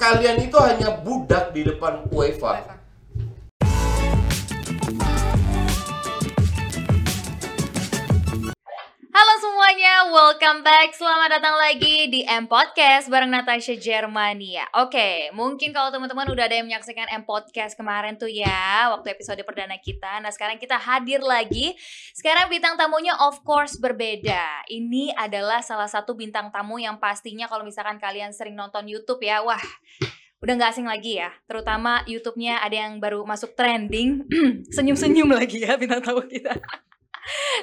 kalian itu hanya budak di depan UEFA. Halo semuanya, welcome back. Selamat datang lagi di M Podcast bareng Natasha Germania. Oke, mungkin kalau teman-teman udah ada yang menyaksikan M Podcast kemarin tuh ya, waktu episode perdana kita. Nah, sekarang kita hadir lagi. Sekarang bintang tamunya of course berbeda. Ini adalah salah satu bintang tamu yang pastinya kalau misalkan kalian sering nonton YouTube ya, wah udah nggak asing lagi ya. Terutama YouTube-nya ada yang baru masuk trending. Senyum-senyum lagi ya bintang tamu kita.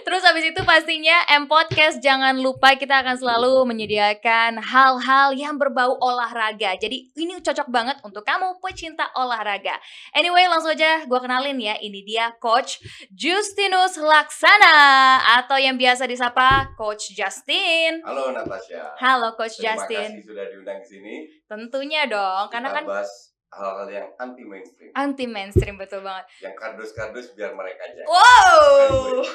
Terus habis itu pastinya M Podcast jangan lupa kita akan selalu menyediakan hal-hal yang berbau olahraga. Jadi ini cocok banget untuk kamu pecinta olahraga. Anyway, langsung aja gue kenalin ya. Ini dia Coach Justinus Laksana atau yang biasa disapa Coach Justin. Halo Natasha. Halo Coach Terima Justin. kasih sudah diundang ke sini. Tentunya dong, karena Kita kan bahas hal-hal yang anti mainstream, anti mainstream betul banget. yang kardus-kardus biar mereka aja. Wow.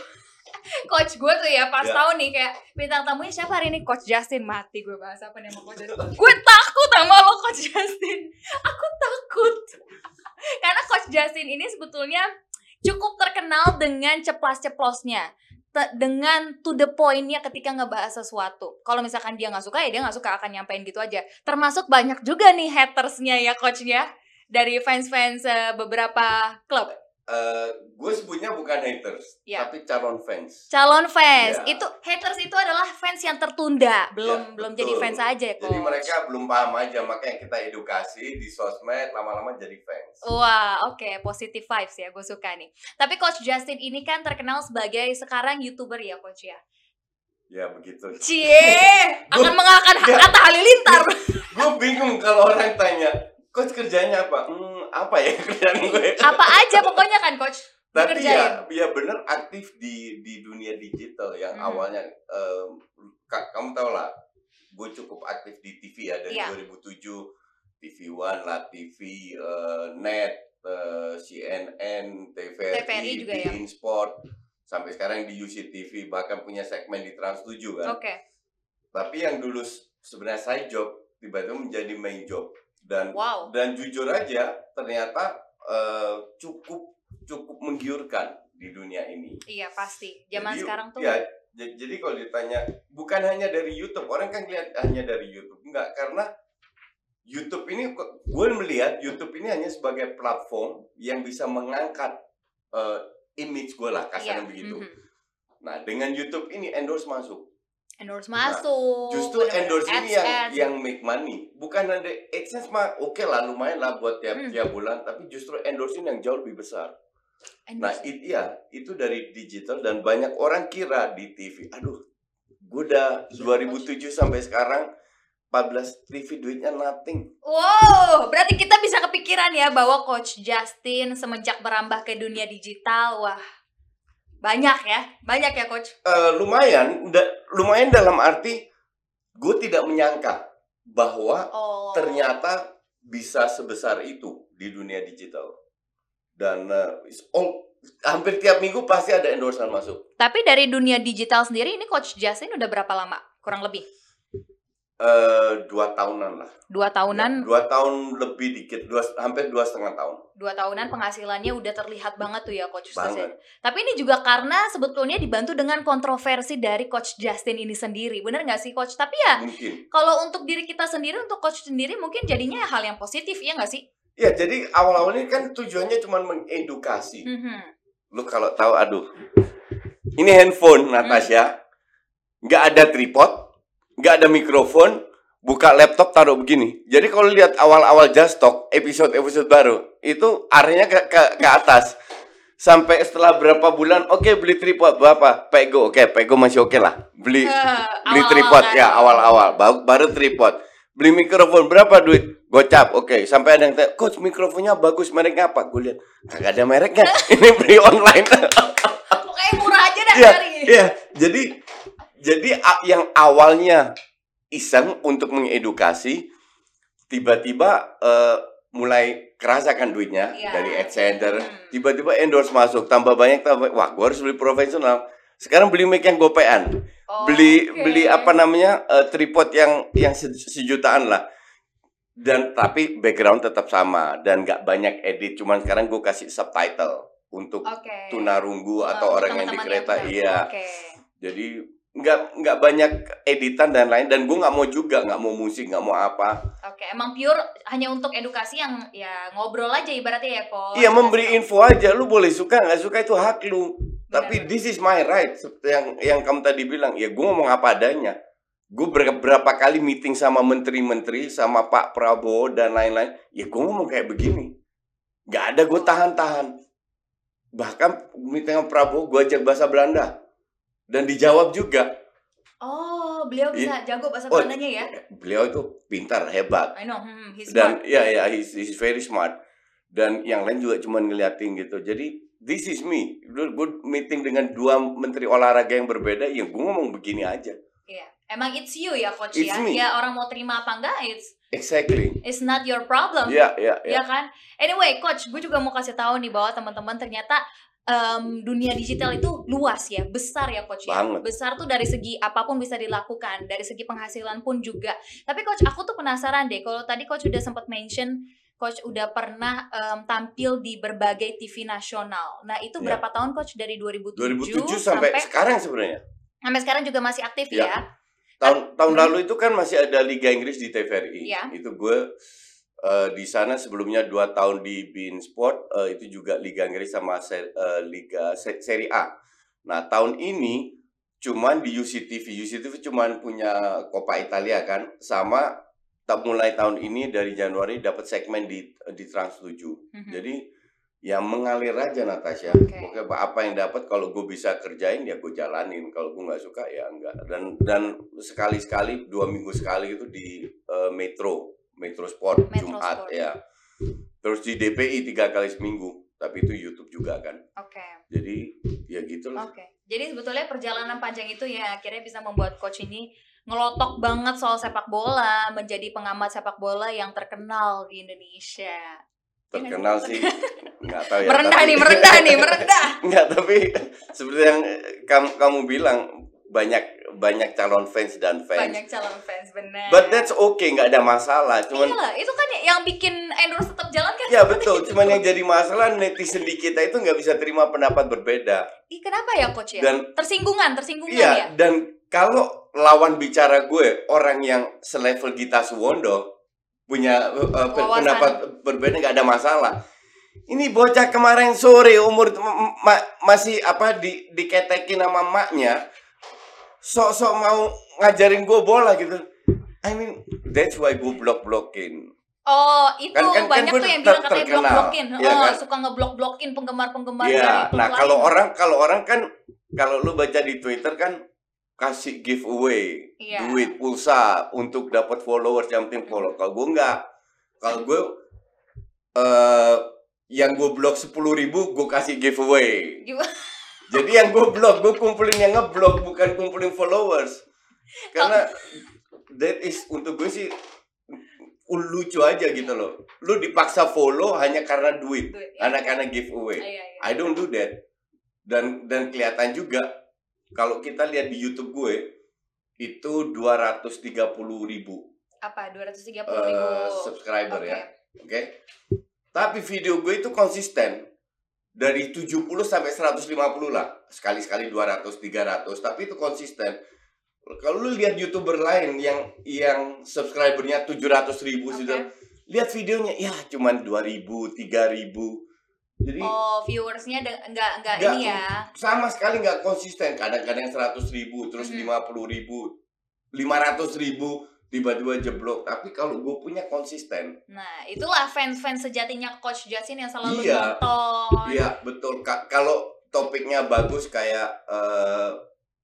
Coach gue tuh ya pas Ya. tahu nih kayak bintang tamunya siapa hari ini Coach Justin mati gue bahas apa nih sama Coach Justin. gue takut sama lo Coach Justin. Aku takut. Karena Coach Justin ini sebetulnya cukup terkenal dengan ceplas-ceplosnya. Dengan to the point-nya ketika ngebahas sesuatu. Kalau misalkan dia nggak suka ya dia nggak suka akan nyampein gitu aja. Termasuk banyak juga nih hatersnya ya coachnya dari fans-fans eh, beberapa klub. Eh, gue sebutnya bukan haters, Ya. tapi calon fans. Calon fans. Iya. Itu haters itu adalah fans yang tertunda, belum Ya, belum betul. jadi fans aja kok. Jadi mereka belum paham aja, makanya kita edukasi di sosmed, lama-lama jadi fans. Wah, oke, positive vibes ya, gue suka nih. Tapi Coach Justin ini kan terkenal sebagai sekarang youtuber ya, Coach ya. Ya begitu. Cie, akan mengalahkan. Atta Halilintar. gue bingung kalau orang tanya, coach kerjanya apa? Hmm, apa ya kerjaan gue? Apa aja pokoknya kan, Coach. Tapi ya, ya bener aktif di di dunia digital yang Hmm. awalnya ka- kamu tau lah, gue cukup aktif di TV ya dari Iya. 2007 TV One lah, TV eh, Net, eh, CNN, TVRI, TVRI juga ya. Sport, sampai sekarang di UCTV bahkan punya segmen di Trans 7 kan. Oke. Tapi yang dulu sebenarnya side job tiba-tiba menjadi main job dan Wow. dan jujur aja ternyata eh, cukup cukup menggiurkan di dunia ini. Iya, pasti. Zaman Jadi, sekarang tuh Ya, jadi kalau ditanya bukan hanya dari YouTube, orang kan lihat hanya dari YouTube. Enggak, karena YouTube ini gue melihat YouTube ini hanya sebagai platform yang bisa mengangkat eh, image gue lah kasarnya Iya, begitu. mhm. Nah, dengan YouTube ini endorse masuk. Endorse Nah, masuk. Justru bener-bener endorse ini yang yang make money. Bukan ada AdSense mah oke lah lumayan lah buat tiap Hmm. tiap bulan, tapi justru endorse ini yang jauh lebih besar. Nah, Endorse. it, iya, itu dari digital dan banyak orang kira di TV. Aduh, gue udah Iya, 2007 sampai sekarang 14 TV duitnya nothing. Wow, berarti kita bisa kepikiran ya bahwa Coach Justin semenjak berambah ke dunia digital, wah banyak ya, banyak ya Coach. Eh, lumayan, da- lumayan dalam arti gue tidak menyangka bahwa Oh, ternyata bisa sebesar itu di dunia digital. Dan is all- hampir tiap minggu pasti ada endorsement masuk. Tapi dari dunia digital sendiri ini Coach Justin udah berapa lama? Kurang lebih Eh, dua tahunan lah. dua tahunan, Ya, dua tahun lebih dikit, dua, hampir dua setengah tahun. dua tahunan penghasilannya udah terlihat banget tuh ya Coach Justin. Tapi ini juga karena sebetulnya dibantu dengan kontroversi dari Coach Justin ini sendiri, bener nggak sih Coach? Tapi ya Mungkin. kalau untuk diri kita sendiri, untuk Coach sendiri mungkin jadinya hal yang positif ya nggak sih? Ya, jadi awal-awal ini kan tujuannya cuma mengedukasi. Mhm. Lu kalau tahu, aduh, ini handphone Natasha, nggak ada tripod, nggak ada mikrofon, buka laptop taruh begini. Jadi kalau lihat awal-awal Just Talk, episode-episode baru, itu arahnya ke, ke, ke atas. Sampai setelah berapa bulan, oke beli tripod berapa? Pego, oke Pego masih oke lah. Beli Eh, beli awal-awal tripod kan. ya awal-awal baru, baru tripod beli mikrofon berapa duit gocap oke sampai ada yang tanya coach mikrofonnya bagus mereknya apa gue lihat kagak ada mereknya ini beli online Pokoknya murah aja dah Iya, cari. iya jadi jadi yang awalnya iseng untuk mengedukasi tiba-tiba eh, mulai kerasa kan duitnya Iya. dari AdSense Hmm. tiba-tiba endorse masuk tambah banyak tambah wah gue harus beli profesional sekarang beli mic yang gopean Oh, beli oke. beli apa namanya eh, tripod yang yang se- sejutaan lah dan tapi background tetap sama dan nggak banyak edit cuman sekarang gue kasih subtitle untuk Oke. tunarunggu Oh, atau untuk orang yang di kereta yang- iya Oke. jadi nggak nggak banyak editan dan lain dan gue nggak mau juga nggak mau musik nggak mau apa. Oke, emang pure hanya untuk edukasi yang ya ngobrol aja ibaratnya ya kok. iya memberi info aja lu boleh suka nggak suka itu hak lu. Tapi Benar. this is my right Seperti yang yang kamu tadi bilang. Ya gue ngomong apa adanya. Gue berapa kali meeting sama menteri-menteri sama Pak Prabowo dan lain-lain ya gue ngomong kayak begini. Nggak ada gue tahan-tahan. Bahkan meeting sama Prabowo gue ajak bahasa Belanda dan dijawab juga Oh, beliau bisa jago bahasa Oh, Belandanya ya? beliau itu pintar hebat I know, hmm, he's dan smart. ya ya he's, he's very smart dan yang lain juga cuma ngeliatin gitu jadi this is me gue meeting dengan dua menteri olahraga yang berbeda ya gue ngomong begini aja Iya. Emang it's you ya coach It's ya? me. Ya orang mau terima apa enggak, it's exactly it's not your problem. ya ya ya Ya kan? Anyway, coach, gue juga mau kasih tahu nih bahwa teman-teman ternyata em, dunia digital itu luas ya, besar ya coach ya. Banget. Besar tuh dari segi apa pun bisa dilakukan, dari segi penghasilan pun juga. Tapi coach, aku tuh penasaran deh. Kalau tadi coach udah sempat mention coach udah pernah em, tampil di berbagai TV nasional. Nah, itu Ya. berapa tahun coach dari 2007, 2007 sampai, sekarang sebenarnya sampai sekarang juga masih aktif Ya. ya? tahun tahun Hmm. lalu itu kan masih ada Liga Inggris di TVRI Iya. itu gue eh, di sana sebelumnya dua tahun di Bein Sport eh, itu juga Liga Inggris sama se- eh, Liga se- Serie A nah tahun ini cuman di UCTV UCTV cuman punya Coppa Italia kan sama tak mulai tahun ini dari Januari dapat segmen di di Trans 7 Mhm. jadi ya mengalir aja Natasha. Oke. Oke, apa yang dapat kalau gue bisa kerjain ya gue jalanin. Kalau gue nggak suka ya enggak. Dan dan sekali sekali dua minggu sekali itu di eh, Metro Metro Sport Metro Jumat Sport. ya. Terus di DPI tiga kali seminggu. Tapi itu YouTube juga kan. Oke. Jadi ya gitu lah. Oke. Jadi sebetulnya perjalanan panjang itu ya akhirnya bisa membuat coach ini ngelotok banget soal sepak bola, menjadi pengamat sepak bola yang terkenal di Indonesia. Terkenal sih nggak tahu ya. merendah tapi- nih, merendah nih, merendah. Enggak, tapi seperti yang kamu kamu bilang banyak banyak calon fans dan fans. Banyak calon fans benar. But that's okay, nggak ada masalah. Cuman Iyalah, itu kan yang bikin endorse tetap jalan kan? ya betul. Cuman yang jadi masalah netizen di kita itu nggak bisa terima pendapat berbeda. Ih, kenapa ya coach ya? Dan- tersinggungan, tersinggungan Iya, ya. dan kalau lawan bicara gue orang yang selevel Gita Suwondo punya uh, Wawasan. pendapat berbeda nggak ada masalah. Ini bocah kemarin sore umur ma- masih apa di diketekin sama maknya, sok-sok mau ngajarin gue bola gitu. I mean that's why gue blok blokin. Oh, itu Kan- kan- kan banyak gue tuh yang bilang katanya blok-blokin. Iya oh, kan? suka ngeblok-blokin penggemar-penggemar Iya, klub nah lain. kalau orang kalau orang kan kalau lu baca di Twitter kan kasih giveaway Iya. duit pulsa untuk dapat followers yang penting follow. Kalau gue enggak, kalau gue eh yang gue blok sepuluh ribu gue kasih giveaway. Gimana? Jadi yang gue blok gue kumpulin yang ngeblok bukan kumpulin followers. Karena that is untuk gue sih lucu aja gitu loh. Lu dipaksa follow hanya karena duit, iya. karena giveaway. Iya, iya. I don't do that. Dan dan kelihatan juga kalau kita lihat di YouTube gue itu 230 ribu Apa 230 ribu eh, subscriber Oke. ya, oke? Tapi video gue itu konsisten dari 70 sampai 150 lah, sekali-sekali 200, 300, tapi itu konsisten. Kalau lu lihat youtuber lain yang yang subscribernya 700 ribu Oke. sudah lihat videonya ya cuman 2000, 3000. Jadi Oh, viewersnya enggak enggak Nggak, ini ya. sama sekali nggak konsisten kadang-kadang 100 ribu terus Mhm. lima puluh ribu 500 ribu tiba-tiba jeblok. Tapi kalau gue punya konsisten. Nah, itulah fans-fans sejatinya Coach Jasin yang selalu Iya. nonton. iya betul. Ka- kalau topiknya bagus kayak eh,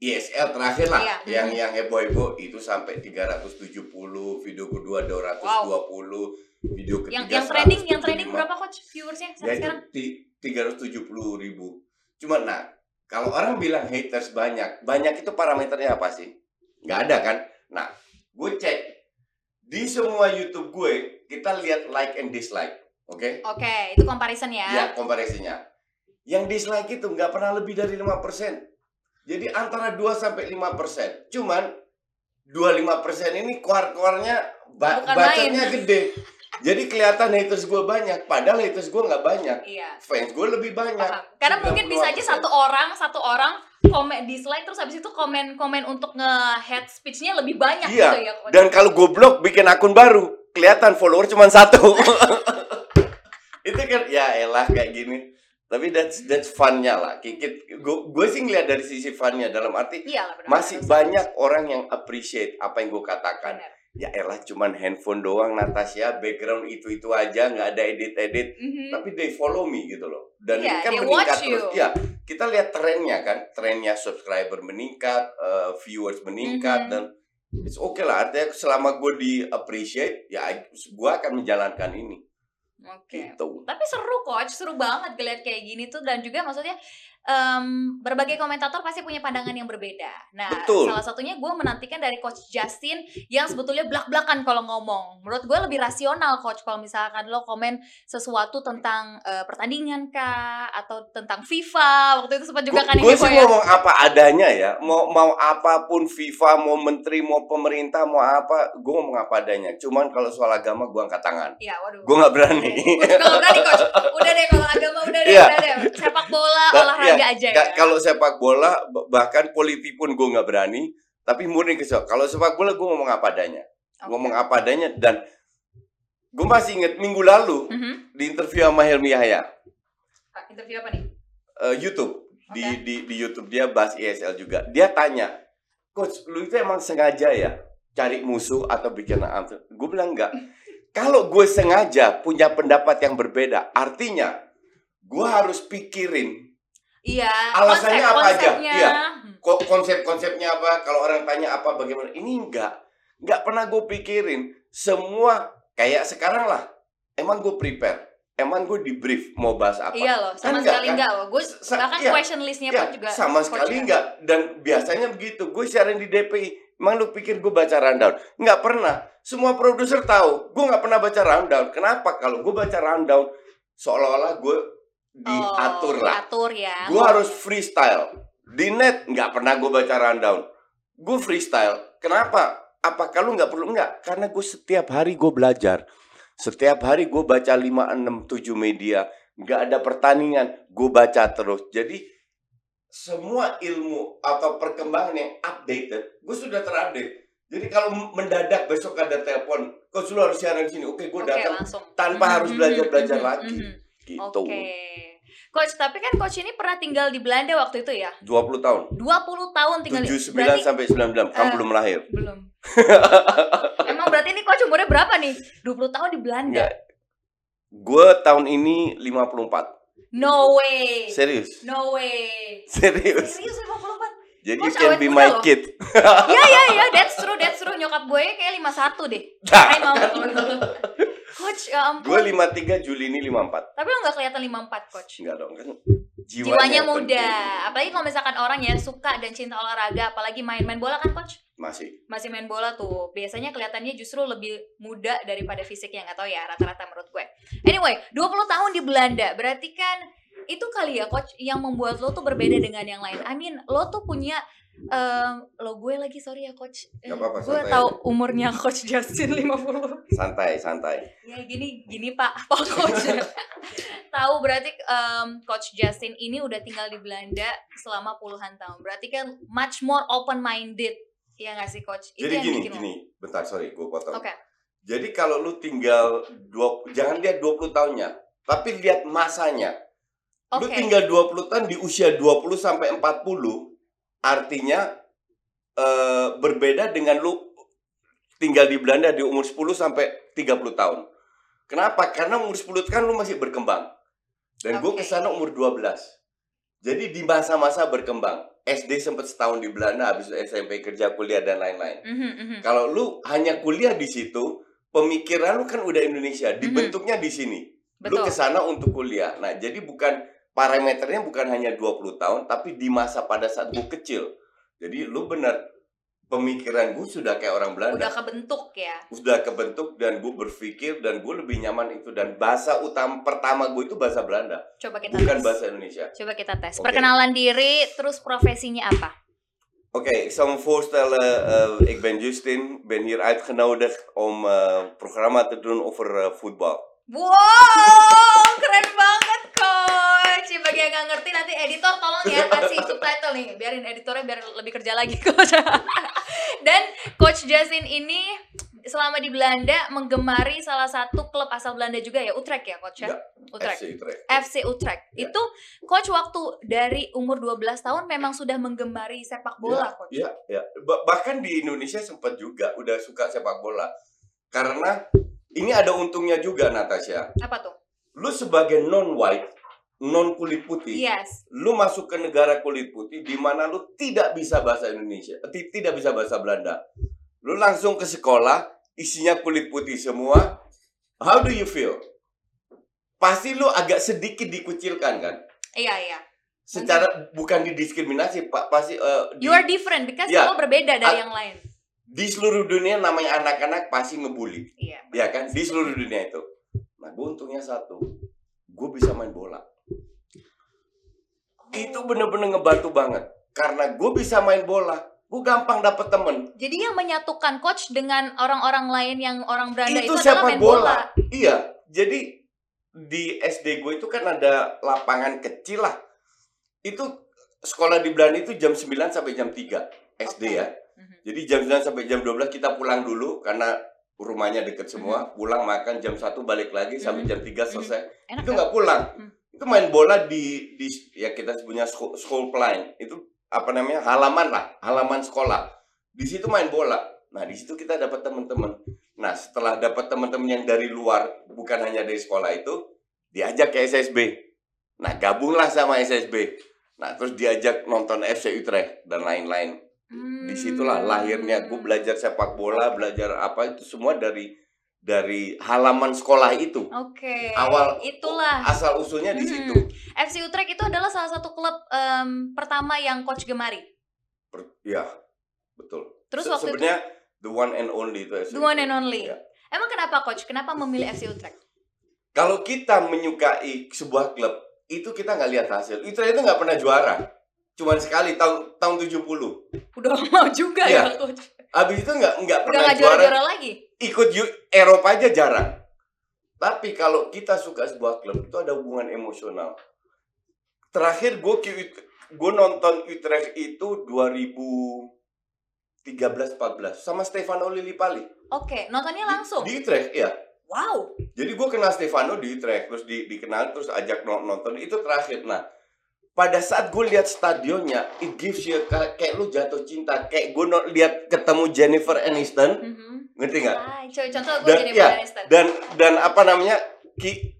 ISL terakhir lah. Iya, yang yang heboh-heboh itu sampai 370 video kedua 220 video ketiga Yang yang trending yang 175. trending berapa Coach viewersnya ya sampai itu sekarang? ti- 370 ribu. Cuma nah kalau orang bilang haters banyak banyak itu parameternya apa sih? Nggak ada kan? Nah gue cek di semua YouTube gue kita lihat like and dislike oke Oke, itu comparison ya. ya komparisinya yang dislike itu nggak pernah lebih dari 5% jadi antara 2 sampai 5% cuman 25% ini keluar-keluarnya ba- Bukan bacotnya main. gede. Jadi kelihatan haters gue banyak, padahal haters gue nggak banyak. Iya. Fans gue lebih banyak. Paham. Karena mungkin bisa aja 98%. satu orang, satu orang komen dislike terus habis itu komen-komen untuk nge-head speech-nya lebih banyak Iya. gitu ya. Dan kalau gue blok bikin akun baru, kelihatan follower cuma satu. itu kan ya elah kayak gini. Tapi that's that's funnya lah. Kikit gue sih ngeliat dari sisi funnya dalam arti Iya lah, benar. masih banyak orang yang appreciate apa yang gue katakan. Benar. Ya elah cuman handphone doang Natasha, background itu-itu aja, nggak ada edit-edit. Mhm. Tapi they follow me gitu loh. Dan Iya, ini kan meningkat terus. Ya, kita lihat trennya kan. Trennya subscriber meningkat, eh, viewers meningkat Mhm. dan it's okay lah. Artinya selama gue di appreciate, ya gue akan menjalankan ini. Oke. Gitu. Tapi seru coach, seru banget ngeliat kayak gini tuh dan juga maksudnya em, berbagai komentator pasti punya pandangan yang berbeda. Nah, Betul. salah satunya gue menantikan dari coach Justin yang sebetulnya belak-belakan kalau ngomong. Menurut gue lebih rasional coach kalau misalkan lo komen sesuatu tentang eh, pertandingan kah atau tentang FIFA waktu itu sempat juga kan Gue sih ya. ngomong apa adanya ya. Mau mau apa pun FIFA, mau menteri, mau pemerintah, mau apa, gue ngomong apa adanya. Cuman kalau soal agama gue angkat tangan. Iya, waduh. Gue nggak berani. Gue juga gak berani coach. Udah deh kalau Iya. deh. Sepak bola, Ba- olahraga iya, aja ya. Ka- Kalau sepak bola, bahkan politik pun gue nggak berani. Tapi murni kesel. Kalau sepak bola gue ngomong apa adanya. Oke. Ngomong apa adanya dan gue masih inget minggu lalu Mhm. di interview sama Helmi Yahya Ah, Interview apa nih? eh, YouTube di, Oke. di di YouTube dia bahas ESL juga. Dia tanya, coach, lu itu emang sengaja ya cari musuh atau bikin apa? Gue bilang enggak. Kalau gue sengaja punya pendapat yang berbeda, artinya gue harus pikirin Iya. Alasannya apa aja? Iya. Konsep-konsepnya apa. Kalau orang tanya apa bagaimana, ini enggak, enggak pernah gue pikirin. Semua kayak sekarang lah. Emang gue prepare, emang gue di brief mau bahas apa. Iya loh, sama Kan enggak, sekali kan? enggak loh. Gue bahkan iya. question listnya Ya, pun juga sama sekali ya. enggak. Dan biasanya begitu. Gue siaran di DPI. Emang lu pikir gue baca rundown? Enggak pernah. Semua produser tahu. Gue nggak pernah baca rundown. Kenapa? Kalau gue baca rundown, seolah-olah gue diatur oh, lah. Diatur ya. Gue harus freestyle. Di net nggak pernah gue baca rundown. Gue freestyle. Kenapa? Apa kalau nggak perlu? Nggak. Karena gue setiap hari gue belajar. Setiap hari gue baca 5, 6, 7 media. Nggak ada pertandingan. Gue baca terus. Jadi semua ilmu atau perkembangan yang updated, gue sudah terupdate. Jadi kalau mendadak besok ada telepon, coach lu harus siaran di sini. Oke, gue datang tanpa harus Mhm, belajar-belajar mhm, lagi. mhm. Gitu. Oke. Coach, tapi kan coach ini pernah tinggal di Belanda waktu itu ya? 20 tahun. 20 tahun tinggal di 79 berarti sampai 99 kamu Eh, belum lahir. belum. Emang berarti ini coach umurnya berapa nih? 20 tahun di Belanda. Enggak. Gue tahun ini 54. No way. Serius. No way. Serius. Serius 54. Jadi Coach, you can be my loh. kid. Iya iya iya, that's true, that's true. Nyokap gue kayak 51 deh. Nah, Hai mau. Coach, ya ampun. Gue 53, Juli ini 54. Tapi lo gak kelihatan 54, coach. Enggak dong kan. Jiwanya, Jiwanya yang muda. penting. Apalagi kalau misalkan orang ya suka dan cinta olahraga, apalagi main-main bola kan, coach? Masih. Masih main bola tuh. Biasanya kelihatannya justru lebih muda daripada fisiknya nggak tahu ya rata-rata menurut gue. Anyway, 20 tahun di Belanda. Berarti kan itu kali ya coach yang membuat lo tuh berbeda dengan yang lain. I mean, lo tuh punya em, lo gue lagi sorry ya coach. Eh, Gak apa-apa, gue santai tahu umurnya coach Justin 50. Santai, santai. Ya gini gini Pak, Pak coach. tahu berarti em, coach Justin ini udah tinggal di Belanda selama puluhan tahun. Berarti kan much more open minded. Ya nggak sih coach? Itu Jadi yang gini, bikin lo- gini. Bentar, sorry, gue potong. Oke. Jadi kalau lu tinggal dua, jangan lihat 20 tahunnya, tapi lihat masanya. Lu Oke. tinggal 20 tahun di usia 20 sampai 40, artinya eh, berbeda dengan lu tinggal di Belanda di umur 10 sampai 30 tahun. Kenapa? Karena umur 10 kan lu masih berkembang. Dan gue Oke. ke sana umur 12. Jadi di masa-masa berkembang. SD sempat setahun di Belanda, habis SMP kerja, kuliah, dan lain-lain. Mhm, mhm. Kalau lu hanya kuliah di situ, pemikiran lu kan udah Indonesia, dibentuknya di sini. Lu Betul. ke sana untuk kuliah. Nah, jadi bukan parameternya bukan hanya 20 tahun, tapi di masa pada saat gue kecil. Jadi lu benar pemikiran gue sudah kayak orang Belanda. Udah kebentuk ya. Sudah kebentuk dan gue berpikir dan gue lebih nyaman itu dan bahasa utama pertama gue itu bahasa Belanda, Coba kita bukan tes. bahasa Indonesia. Coba kita tes. Oke. Perkenalan diri, terus profesinya apa? Oké, ik zal me voorstellen, eh, ik ben Justin, ben hier uitgenodigd om eh programma te doen over eh, voetbal. Wow, keren banget coach. Ya, bagi yang nggak ngerti nanti editor tolong ya kasih subtitle nih, biarin editornya biar lebih kerja lagi coach. Dan coach Justin ini selama di Belanda menggemari salah satu klub asal Belanda juga ya, Utrecht ya coach ya? Ya, Utrecht. FC Utrecht. FC Utrecht. Ya. Itu coach waktu dari umur 12 tahun memang sudah menggemari sepak bola coach. Iya, ya. Ba- bahkan di Indonesia sempat juga udah suka sepak bola. Karena ini ada untungnya juga Natasha. Apa tuh? Lu sebagai non white, non kulit putih, Yes. lu masuk ke negara kulit putih di mana lu tidak bisa bahasa Indonesia, ti- tidak bisa bahasa Belanda. Lu langsung ke sekolah, isinya kulit putih semua. How do you feel? Pasti lu agak sedikit dikucilkan kan? Iya, iya. Secara bukan didiskriminasi, Pak, pasti eh, di, You are different because Ya. kamu berbeda dari yang lain. di seluruh dunia namanya anak-anak pasti ngebully. Iya. Ya kan? Di seluruh dunia itu. Nah, gue untungnya satu. Gue bisa main bola. Itu bener-bener ngebantu banget. Karena gue bisa main bola. Gue gampang dapet temen. Jadi yang menyatukan coach dengan orang-orang lain yang orang Belanda itu, Itu sepak main bola. bola. Iya. Jadi di SD gue itu kan ada lapangan kecil lah. Itu sekolah di Belanda itu jam 9 sampai jam 3 SD Oke. ya. Mhm. Jadi jam 9 sampai jam 12 kita pulang dulu karena rumahnya deket semua. Pulang makan jam 1 balik lagi sampai Mhm. jam 3 selesai. Enak Itu nggak pulang. Itu main bola di di ya kita punya school, school plan. Itu apa namanya? halaman lah, halaman sekolah. Di situ main bola. Nah, di situ kita dapat teman-teman. Nah, setelah dapat teman-teman yang dari luar, bukan hanya dari sekolah itu, diajak ke SSB. Nah, gabunglah sama SSB. Nah, terus diajak nonton FC Utrecht dan lain-lain. Hmm. Di situlah lahirnya gue belajar sepak bola, belajar apa itu semua dari dari halaman sekolah itu. Oke. Awal itulah. asal usulnya di Hmm. situ. FC Utrecht itu adalah salah satu klub em, pertama yang coach gemari. Per- ya, betul. Terus Se- waktu itu sebenarnya the one and only itu FC the one and only. Ya. Emang kenapa coach? Kenapa memilih FC Utrecht? Kalau kita menyukai sebuah klub, itu kita nggak lihat hasil. Utrecht itu nggak pernah juara. Cuman sekali tahun tahun 70. Udah lama juga Iya. ya coach. Habis itu nggak nggak pernah nggak juara. juara-juara lagi. Ikut Eropa aja jarang. Tapi kalau kita suka sebuah klub itu ada hubungan emosional. Terakhir gue gue nonton Utrecht itu 2013 14 sama Stefano Lillipali. Oke, nontonnya Di- langsung. Di, Utrecht, ya. Wow. Jadi gue kenal Stefano di Utrecht, terus di, dikenal, terus ajak non- nonton. Itu terakhir. Nah, pada saat gue lihat stadionnya, it gives you kayak, kayak lu jatuh cinta. Kayak gue lihat ketemu Jennifer Aniston, Mhm. Ngerti nggak? Ah, contoh gue Dan- jadi ya. Dan dan apa namanya? Ki,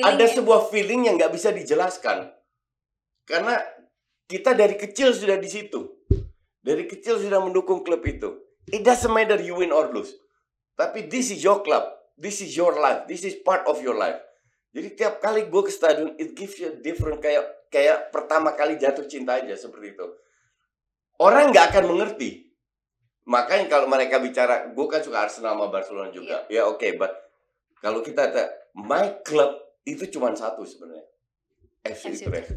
ada Feelingnya. sebuah feeling yang nggak bisa dijelaskan. Karena kita dari kecil sudah di situ. Dari kecil sudah mendukung klub itu. It doesn't matter you win or lose. Tapi this is your club. This is your life. This is part of your life. Jadi tiap kali gue ke stadion, it gives you a different kayak kayak pertama kali jatuh cinta aja seperti itu. Orang nggak akan mengerti. Makanya kalau mereka bicara, gue kan suka Arsenal sama Barcelona juga. Ya oke, but kalau kita ada my club itu cuma satu sebenarnya. FC FC Utrecht.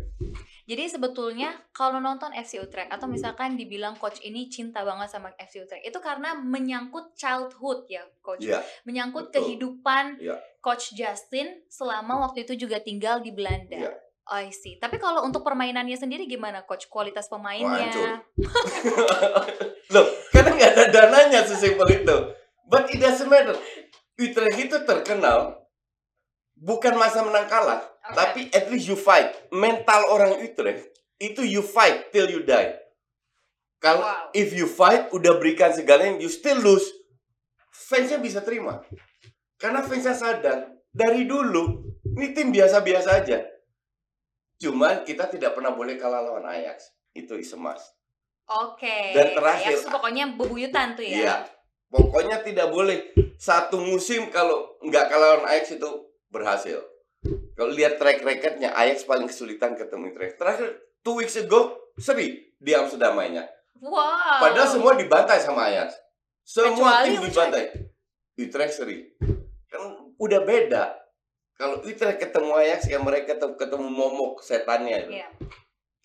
Jadi sebetulnya kalau nonton FC Utrecht atau misalkan dibilang coach ini cinta banget sama FC Utrecht itu karena menyangkut childhood ya coach. Iya, Menyangkut betul. kehidupan Iya. coach Justin selama waktu itu juga tinggal di Belanda. Iya. I see. Tapi kalau untuk permainannya sendiri gimana coach? Kualitas pemainnya? Dananya sesimpel itu. But it doesn't matter. Utrecht itu terkenal bukan masa menang kalah, Oke. tapi at least you fight. Mental orang Utrecht itu you fight till you die. Kalau Wow. if you fight udah berikan segalanya, you still lose. Fansnya bisa terima. Karena fansnya sadar dari dulu ini tim biasa-biasa aja. Cuman kita tidak pernah boleh kalah lawan Ajax. Itu is a must. Oke. Dan terakhir- tuh pokoknya bebuyutan tuh ya. Iya. Pokoknya tidak boleh satu musim kalau nggak kalah lawan Ajax itu berhasil. Kalau lihat track recordnya Ajax paling kesulitan ketemu Utrecht. Terakhir two weeks ago seri di Amsterdam mainnya. Wow. Padahal semua dibantai sama Ajax. Semua Kecuali tim dibantai. Utrecht seri. Kan udah beda. Kalau Utrecht ketemu Ajax ya mereka ketemu, ketemu momok setannya itu. Iya.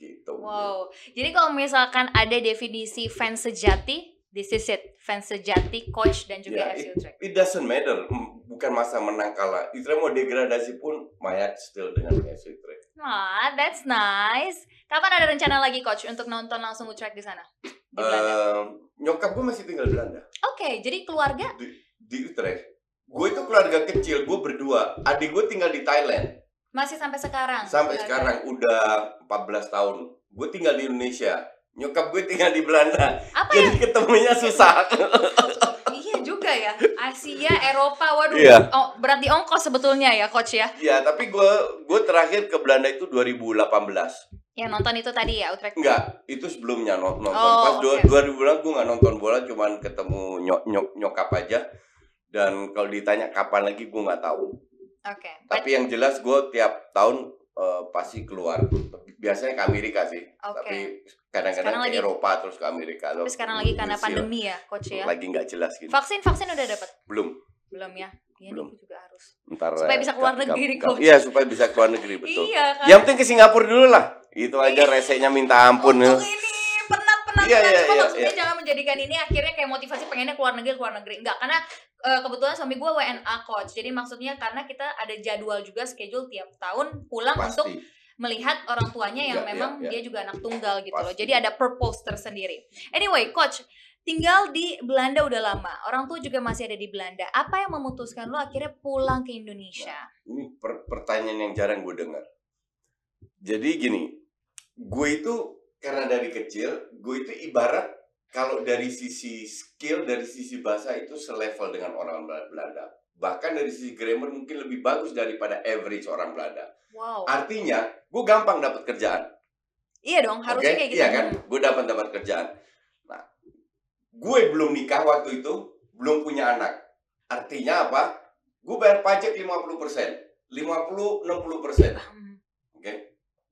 Gitu. Wow. Jadi kalau misalkan ada definisi fans sejati, this is it. Fans sejati, coach dan juga FC Utrecht. It doesn't matter, bukan masa menang kalah. Utrecht mau degradasi pun mayat still dengan FC Utrecht. Ah, that's nice. Kapan ada rencana lagi coach untuk nonton langsung Utrecht di sana? Di Belanda. Ehm, nyokap gue masih tinggal di Belanda Oke, jadi keluarga di Utrecht. Gue itu keluarga kecil, gue berdua. Adik gue tinggal di Thailand. Masih sampai sekarang. Sampai Keluarga. sekarang udah 14 tahun. Gue tinggal di Indonesia. Nyokap gue tinggal di Belanda. Apa ya? Jadi ketemunya susah. Iya juga ya. Asia, Eropa, waduh. Iya. Oh, berat di ongkos sebetulnya ya coach ya. ya, tapi gue gue terakhir ke Belanda itu 2018. Yang nonton itu tadi ya Utrecht. Enggak, itu sebelumnya non- nonton. Oh, Pas dua- oke. 2000 gue nggak nonton bola, cuman ketemu nyok nyok nyokap aja. Dan kalau ditanya kapan lagi gue nggak tahu. Oke. Tapi yang jelas gue tiap tahun eh, pasti keluar. Biasanya ke Amerika sih. Oke. Tapi kadang-kadang ke lagi- Eropa terus ke Amerika. Tapi sekarang lagi karena pandemi ya coach ya. Lagi nggak jelas gitu. Vaksin vaksin udah dapat? Belum. Belum ya? Iya Belum. juga harus. Ntar Supaya eh, bisa keluar negeri, Coach. Iya, supaya bisa keluar negeri betul. Iya kan. Yang penting ke Singapura dulu lah. Itu aja resenya minta ampun. ya. Untuk ini penat. iya, Cuma iya, maksudnya iya. jangan menjadikan ini akhirnya kayak motivasi pengennya keluar negeri keluar negeri. Enggak karena eh, kebetulan suami gue WNA coach. Jadi maksudnya karena kita ada jadwal juga schedule tiap tahun pulang untuk Pasti. melihat orang tuanya yang Iya, memang iya, iya. dia juga anak tunggal gitu loh. Pasti. Jadi ada purpose tersendiri. Anyway, coach, tinggal di Belanda udah lama. Orang tua juga masih ada di Belanda. Apa yang memutuskan lo akhirnya pulang ke Indonesia? Ini per- pertanyaan yang jarang gue dengar. Jadi gini, gue itu karena dari kecil, gue itu ibarat kalau dari sisi skill, dari sisi bahasa itu selevel dengan orang Bel- Belanda. Bahkan dari sisi grammar mungkin lebih bagus daripada average orang Belanda. Wow. Artinya, gue gampang dapat kerjaan. Iya dong, harusnya Oke? kayak gitu. Iya kan? Gue dapat dapat kerjaan. Nah, gue belum nikah waktu itu, belum punya anak. Artinya apa? Gue bayar pajak 50%. 50-60%. Hmm. Oke?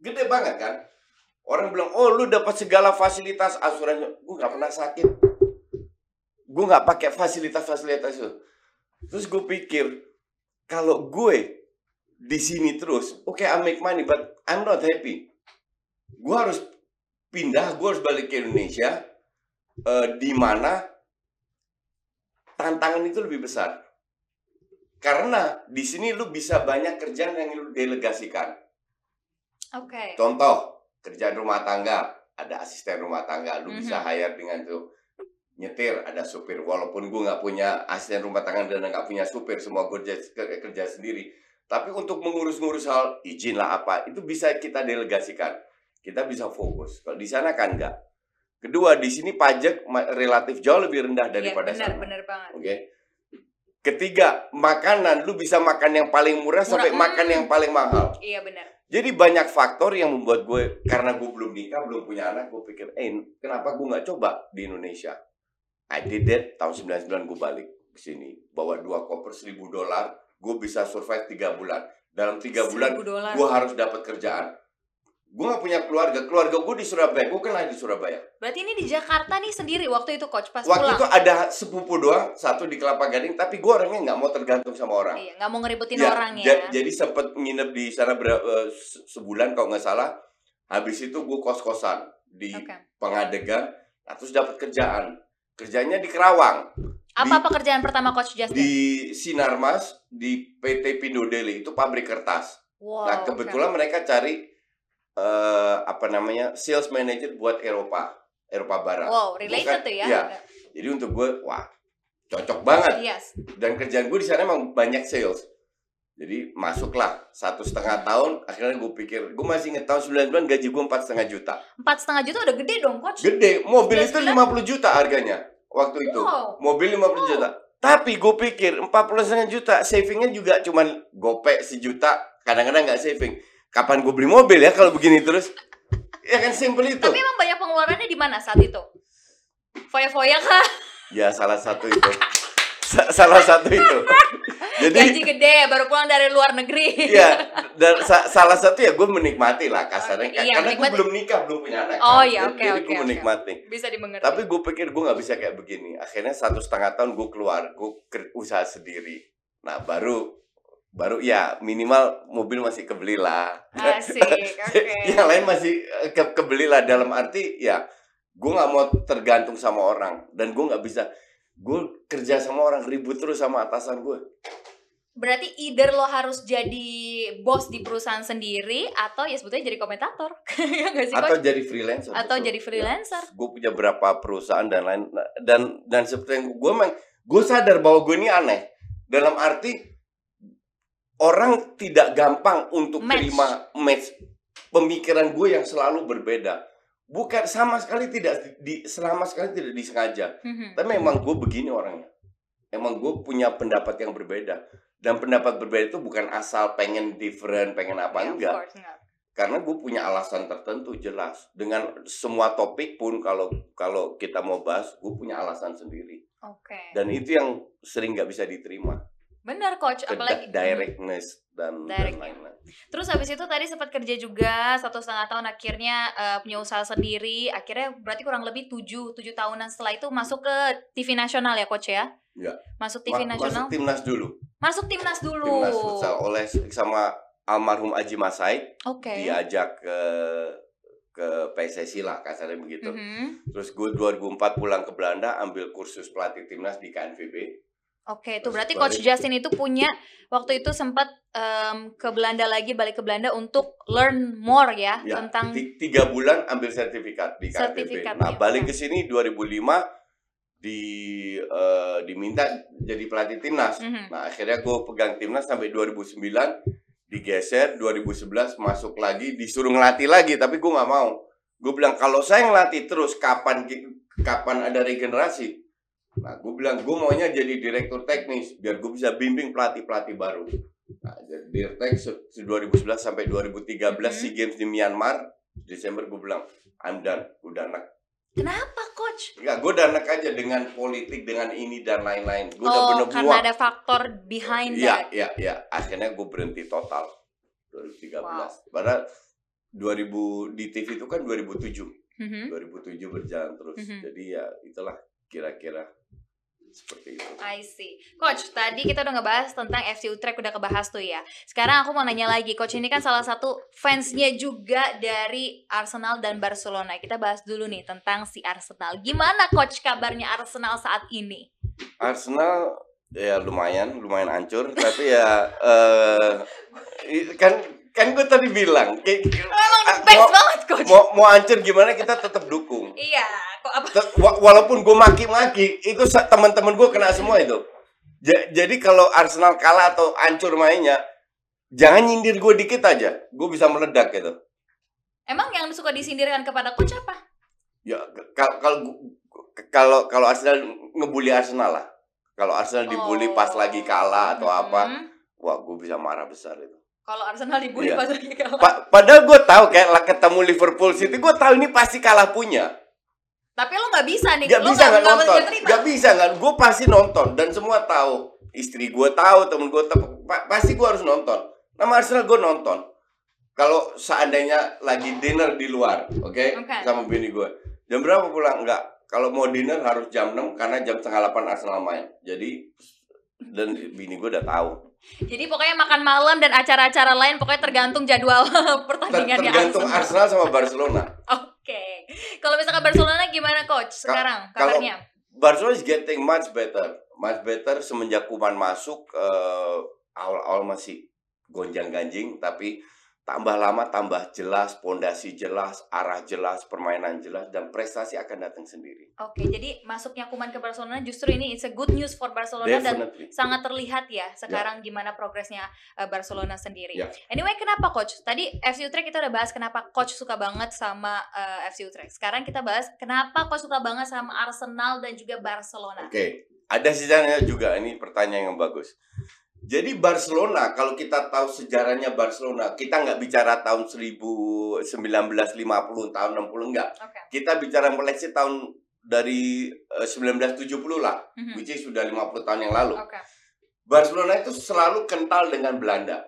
Gede banget kan? Orang bilang, oh lu dapat segala fasilitas asuransi. Gue nggak pernah sakit. Gue nggak pakai fasilitas-fasilitas itu. Terus gue pikir, kalau gue di sini terus, oke I make money, but I'm not happy. Gue harus pindah, gue harus balik ke Indonesia, eh, di mana tantangan itu lebih besar. Karena di sini lu bisa banyak kerjaan yang lu delegasikan. Oke. Contoh, kerjaan rumah tangga, ada asisten rumah tangga, lu Mhm. bisa hire dengan tuh nyetir, ada supir. Walaupun gue nggak punya asisten rumah tangga dan nggak punya supir, semua gue kerja, ke- kerja sendiri. Tapi untuk mengurus-ngurus hal izin lah apa, itu bisa kita delegasikan. Kita bisa fokus. Kalau di sana kan enggak. Kedua, di sini pajak relatif jauh lebih rendah Iya, daripada benar, sana. benar banget. Oke. Ketiga, makanan lu bisa makan yang paling murah sampai Murah, makan hmm. yang paling mahal. Iya benar. Jadi banyak faktor yang membuat gue karena gue belum nikah, belum punya anak, gue pikir, eh kenapa gue nggak coba di Indonesia? I did that tahun 99 gue balik ke sini, bawa dua koper 1000 dolar, gue bisa survive tiga bulan. Dalam tiga bulan, 1000 dolar. gue harus dapat kerjaan. Gue gak punya keluarga, keluarga gue di Surabaya, gue kan lahir di Surabaya. Berarti ini di Jakarta nih sendiri waktu itu coach pas Waktu pulang. itu ada sepupu doang, satu di Kelapa Gading, tapi gue orangnya nggak mau tergantung sama orang. Iya, nggak mau ngeributin Ya, orang ya. ja- Jadi sempet nginep di sana ber- eh, se- sebulan kalau nggak salah. Habis itu gue kos-kosan di Oke. Pengadegan, nah, terus dapat kerjaan. Kerjanya di Kerawang, Apa pekerjaan pertama coach Justin? di Sinarmas, di PT Pindo Deli, itu pabrik kertas. wow. nah kebetulan mereka cari eh, apa namanya sales manager buat Eropa, Eropa. Barat. Wow, related Bukan- tuh ya. iya. Jadi untuk gue, wah cocok banget. Yes. dan kerjaan gue di sana emang banyak sales jadi masuklah satu setengah tahun akhirnya gue pikir gue masih inget tahun 99 gaji gue empat setengah juta Empat setengah juta udah gede dong coach. gede mobil itu 99? 50 juta harganya waktu itu Wow. mobil 50 Wow. juta tapi gue pikir 40 setengah juta savingnya juga cuman gopek sejuta kadang-kadang nggak saving kapan gue beli mobil ya kalau begini terus ya kan simple itu Tapi emang banyak pengeluarannya di mana saat itu? Foya-foya kah? ya salah satu itu Sa- salah satu itu jadi Gaji gede, baru pulang dari luar negeri. Iya, dan sa- salah satu ya gue menikmati lah kasarnya Oke, iya, karena gue belum nikah belum punya anak. Oh, kan. iya, oke, Jadi oke, gue menikmati. Bisa dimengerti. Tapi gue pikir gue nggak bisa kayak begini. Akhirnya satu setengah tahun gue keluar, gue usaha sendiri. Nah baru baru ya minimal mobil masih kebeli lah Asik, oke. yang lain masih eh, ke kebeli lah dalam arti ya gue nggak mau tergantung sama orang dan gue nggak bisa gue kerja sama orang ribut terus sama atasan gue Berarti either lo harus jadi bos di perusahaan sendiri atau ya sebetulnya jadi komentator. ya sih, atau Coach? jadi freelancer Atau jadi freelancer. gue punya berapa perusahaan dan lain dan dan seperti yang gue memang gue sadar bahwa gue ini aneh dalam arti orang tidak gampang untuk Match. terima match. Pemikiran gue yang selalu berbeda. Bukan sama sekali tidak di selama sekali tidak disengaja. Mhm. tapi memang gue begini orangnya. Emang gue punya pendapat yang berbeda. Dan pendapat berbeda itu bukan asal pengen different pengen apa Yeah, of enggak. course, enggak. karena gue punya alasan tertentu jelas. Dengan semua topik pun kalau kalau kita mau bahas gue punya alasan sendiri. Oke. dan itu yang sering nggak bisa diterima Benar coach, ke apalagi di- directness dan Direct. lain-lain Terus habis itu tadi sempat kerja juga satu setengah tahun akhirnya eh, punya usaha sendiri. Akhirnya berarti kurang lebih tujuh tujuh tahunan setelah itu masuk ke TV nasional ya coach ya? Iya. Masuk TV Ma- nasional. masuk timnas dulu Masuk timnas dulu. timnas futsal oleh sama almarhum Aji Masai Oke. diajak ke ke PSSI lah kasarnya begitu Mhm. terus gue 2004 pulang ke Belanda ambil kursus pelatih timnas di KNVB Oke, itu berarti. Coach Justin itu punya waktu itu sempat em, ke Belanda lagi, balik ke Belanda untuk learn more ya, Ya, tentang ti- tiga bulan ambil sertifikat di. Sertifikat, Nah, ya. balik ke sini 2005 di eh, diminta jadi pelatih timnas. Mhm. Nah, akhirnya gue pegang timnas sampai 2009 digeser 2011 masuk lagi disuruh ngelatih lagi tapi gue nggak mau. Gue bilang kalau saya ngelatih terus kapan kapan ada regenerasi? Nah, gue bilang gue maunya jadi direktur teknis biar gue bisa bimbing pelatih-pelatih baru. Nah, jadi direktur se- se- 2011 sampai 2013 Mhm. SEA Games di Myanmar Desember gue bilang I'm done, udah enak. kenapa Coach? Enggak, gue udah enak aja dengan politik, dengan ini dan lain-lain. Gue udah Oh, bener karena ada faktor behind Iya, that. iya, iya. Akhirnya gue berhenti total 2013. Wow. Padahal 2000 di TV itu kan 2007. Mhm. 2007 berjalan terus. Mhm. Jadi ya itulah kira-kira seperti itu. I see. Coach, tadi kita udah ngebahas tentang FC Utrecht udah kebahas tuh ya. Sekarang aku mau nanya lagi, Coach ini kan salah satu fansnya juga dari Arsenal dan Barcelona. Kita bahas dulu nih tentang si Arsenal. Gimana Coach kabarnya Arsenal saat ini? Arsenal ya lumayan, lumayan hancur. tapi ya eh i- kan kan gue tadi bilang kayak ah, Fans mau, banget Coach. mau mau hancur gimana kita tetap dukung. Iya, kok apa? Walaupun gue maki-maki itu teman-teman gue kena semua itu Ja- jadi kalau Arsenal kalah atau hancur mainnya jangan nyindir gue dikit aja gue bisa meledak gitu Emang yang suka disindirkan kepada Coach apa? ya kalau kalau kalau Arsenal ngebully Arsenal lah kalau Arsenal dibully pas lagi kalah atau apa Mhm. wah gue bisa marah besar itu Kalau Arsenal dibully Iya. pas lagi kalah. Pa- padahal gue tahu kayak lah ketemu Liverpool City gue tahu ini pasti kalah punya Tapi lo nggak bisa nih. Gak lo bisa nggak nonton, nggak bisa nggak. Gue pasti nonton dan semua tahu. Istri gue tahu, temen gue tahu. Pa- pasti gue harus nonton. Nama Arsenal gue nonton. Kalau seandainya lagi dinner di luar, oke, Oke. sama bini gue. Jam berapa pulang? Enggak. Kalau mau dinner harus jam 6 karena jam setengah 8 Arsenal main. Jadi dan bini gue udah tahu. Jadi pokoknya makan malam dan acara-acara lain pokoknya tergantung jadwal Ter- pertandingannya tergantung Arsenal. Arsenal sama Barcelona. Oke. Kalau misalkan Barcelona gimana coach sekarang kalau- kabarnya? Barcelona is getting much better, much better semenjak Kuman masuk. eh, Awal-awal masih gonjang-ganjing, tapi tambah lama tambah jelas, pondasi jelas, arah jelas, permainan jelas, dan prestasi akan datang sendiri. Oke, jadi masuknya Kuman ke Barcelona justru ini it's a good news for Barcelona dan Definitely. sangat terlihat ya sekarang gimana progresnya uh, Barcelona sendiri. Ya. Anyway, kenapa coach? Tadi FC Utrecht kita udah bahas kenapa coach suka banget sama uh, FC Utrecht. Sekarang kita bahas kenapa coach suka banget sama Arsenal dan juga Barcelona. Oke, ada sejarahnya juga. Ini pertanyaan yang bagus. Jadi Barcelona, kalau kita tahu sejarahnya Barcelona, kita nggak bicara tahun 1950, tahun 60 enggak. Oke. Kita bicara meleksi tahun dari eh, 1970 lah, Mhm. which is sudah 50 tahun yang lalu. Oke. Barcelona itu selalu kental dengan Belanda.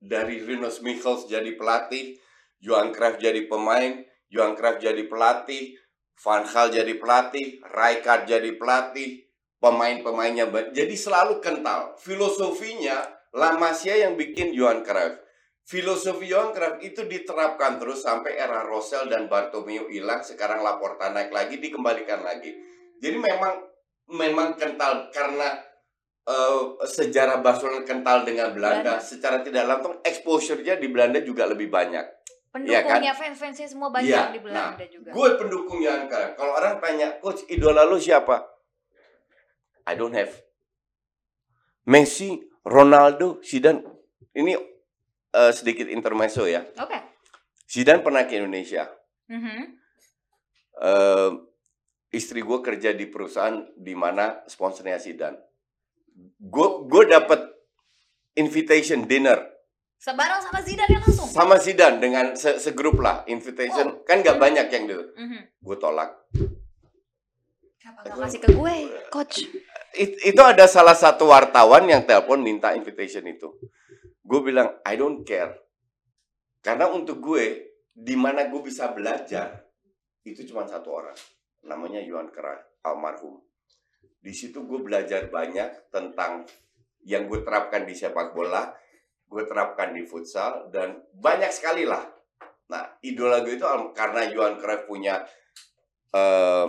Dari Rinus Michels jadi pelatih, Johan Cruyff jadi pemain, Johan Cruyff jadi pelatih, Van Gaal jadi pelatih, Rijkaard jadi pelatih, pemain-pemainnya jadi selalu kental. Filosofinya La Masia yang bikin Johan Cruyff. Filosofi Johan Cruyff itu diterapkan terus sampai era Rosell dan Bartomeu hilang, sekarang Laporta naik lagi, dikembalikan lagi. Jadi memang memang kental karena eh, sejarah Barcelona kental dengan Belanda, Belanda. secara tidak langsung exposure-nya di Belanda juga lebih banyak. Iya kan? Pendukungnya fans-fansnya semua banyak Iya, di Belanda juga. Gue pendukung Johan Cruyff. Kalau orang tanya, coach idola lu siapa? I don't have. Messi, Ronaldo, Zidane. Ini eh, sedikit intermezzo ya. Oke. Zidane pernah ke Indonesia. Mhm. Eh, istri gue kerja di perusahaan di mana sponsornya Zidane. Gue gue dapat invitation dinner Sebarang sama Zidane ya langsung. sama Zidane dengan se segrup lah invitation kan nggak banyak yang gitu. Mhm. Gue tolak. Kenapa nggak kasih ke gue, coach? It- itu ada salah satu wartawan yang telepon minta invitation itu. Gue bilang I don't care. Karena untuk gue di mana gue bisa belajar itu cuma satu orang. Namanya Johan Cruyff, almarhum. Di situ gue belajar banyak tentang yang gue terapkan di sepak bola, gue terapkan di futsal dan banyak sekali lah. Nah, idola gue itu karena Johan Cruyff punya eh,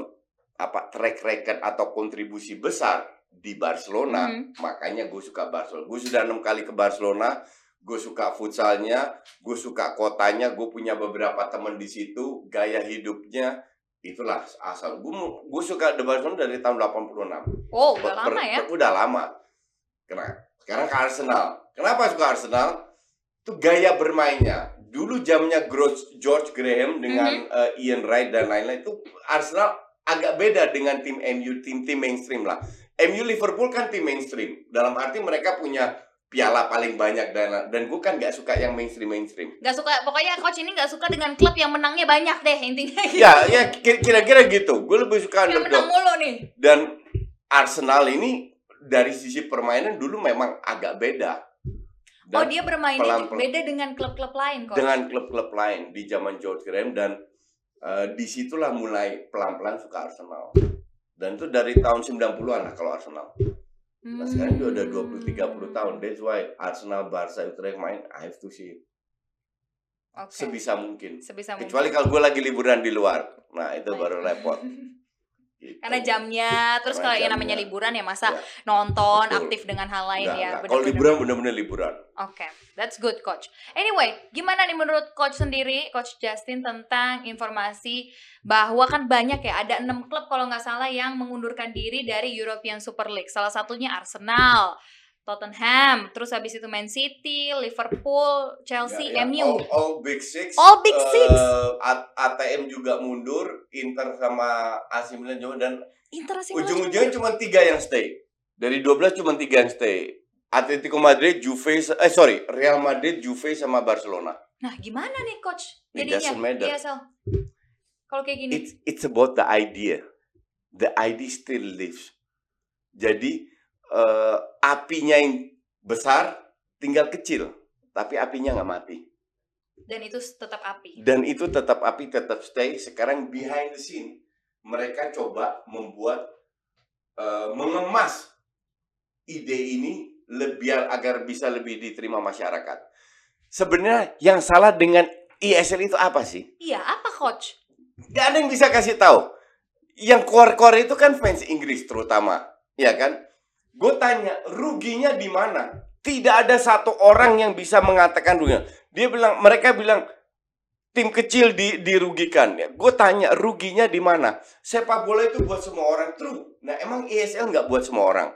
apa track record atau kontribusi besar di Barcelona, Mhm. makanya gue suka Barcelona. Gue sudah enam kali ke Barcelona, gue suka futsalnya, gue suka kotanya, gue punya beberapa teman di situ, gaya hidupnya itulah asal gue gue suka di Barcelona dari tahun 86. Oh, udah Per- lama per- ya. Udah lama. Kena. Sekarang ke Arsenal. Kenapa suka Arsenal? Itu gaya bermainnya. Dulu zamannya Gro- George Graham dengan Mhm. eh, Ian Wright dan lain-lain itu Arsenal agak beda dengan tim MU, tim-tim mainstream lah. MU Liverpool kan tim mainstream. Dalam arti mereka punya piala paling banyak dan dan gue kan gak suka yang mainstream mainstream. Gak suka, pokoknya coach ini gak suka dengan klub yang menangnya banyak deh intinya. gitu. Ya, ya ki- kira-kira gitu. Gue lebih suka yang menang mulu nih. Dan Arsenal ini dari sisi permainan dulu memang agak beda. oh Dan dia bermainnya pelan-pelan. beda dengan klub-klub lain coach. dengan klub-klub lain di zaman George Graham dan eh, di situlah mulai pelan-pelan suka Arsenal. Dan itu dari tahun 90-an lah kalau Arsenal. Nah sekarang dia udah 20-30 tahun. That's why Arsenal, Barca, Utrecht main, I have to see it. Oke. Sebisa mungkin. Sebisa mungkin. Kecuali kalau gue lagi liburan di luar. Nah itu baru repot. Gitu. Karena jamnya, terus Karena kalau yang namanya liburan ya masa Ya. nonton, Betul. aktif dengan hal lain Nggak, ya. nggak. Kalau bener-bener. liburan bener-bener liburan. Oke, that's good coach. Anyway, gimana nih menurut coach sendiri, coach Justin tentang informasi bahwa kan banyak ya, ada enam klub kalau nggak salah yang mengundurkan diri dari European Super League. Salah satunya Arsenal, Tottenham, terus habis itu Man City, Liverpool, Chelsea, Ya, ya. MU. All, all Big Six. All Big Six. eh, A- ATM juga mundur. Inter sama AC Milan juga dan Inter AC Milan ujung-ujungnya cuma tiga yang stay. Dari 12 cuma tiga yang stay. Atletico Madrid, Juve, eh sorry, Real Madrid, Juve sama Barcelona. Nah, gimana nih coach? Jadinya, matter. Iya. Kalau kayak gini. It's it's about the idea. The idea still lives. Jadi eh, apinya yang besar tinggal kecil, tapi apinya nggak mati. Dan itu tetap api. Dan itu tetap api, tetap stay. Sekarang behind the scene, mereka coba membuat, eh, mengemas ide ini lebih agar bisa lebih diterima masyarakat. Sebenarnya yang salah dengan ISL itu apa sih? Iya, apa coach? Gak ada yang bisa kasih tahu. Yang core-core itu kan fans Inggris terutama, ya kan? Gue tanya, ruginya di mana? Tidak ada satu orang yang bisa mengatakan ruginya. Dia bilang, mereka bilang tim kecil di, dirugikan. Ya, gue tanya, ruginya di mana? Sepak bola itu buat semua orang, true. Nah, emang ESL nggak buat semua orang,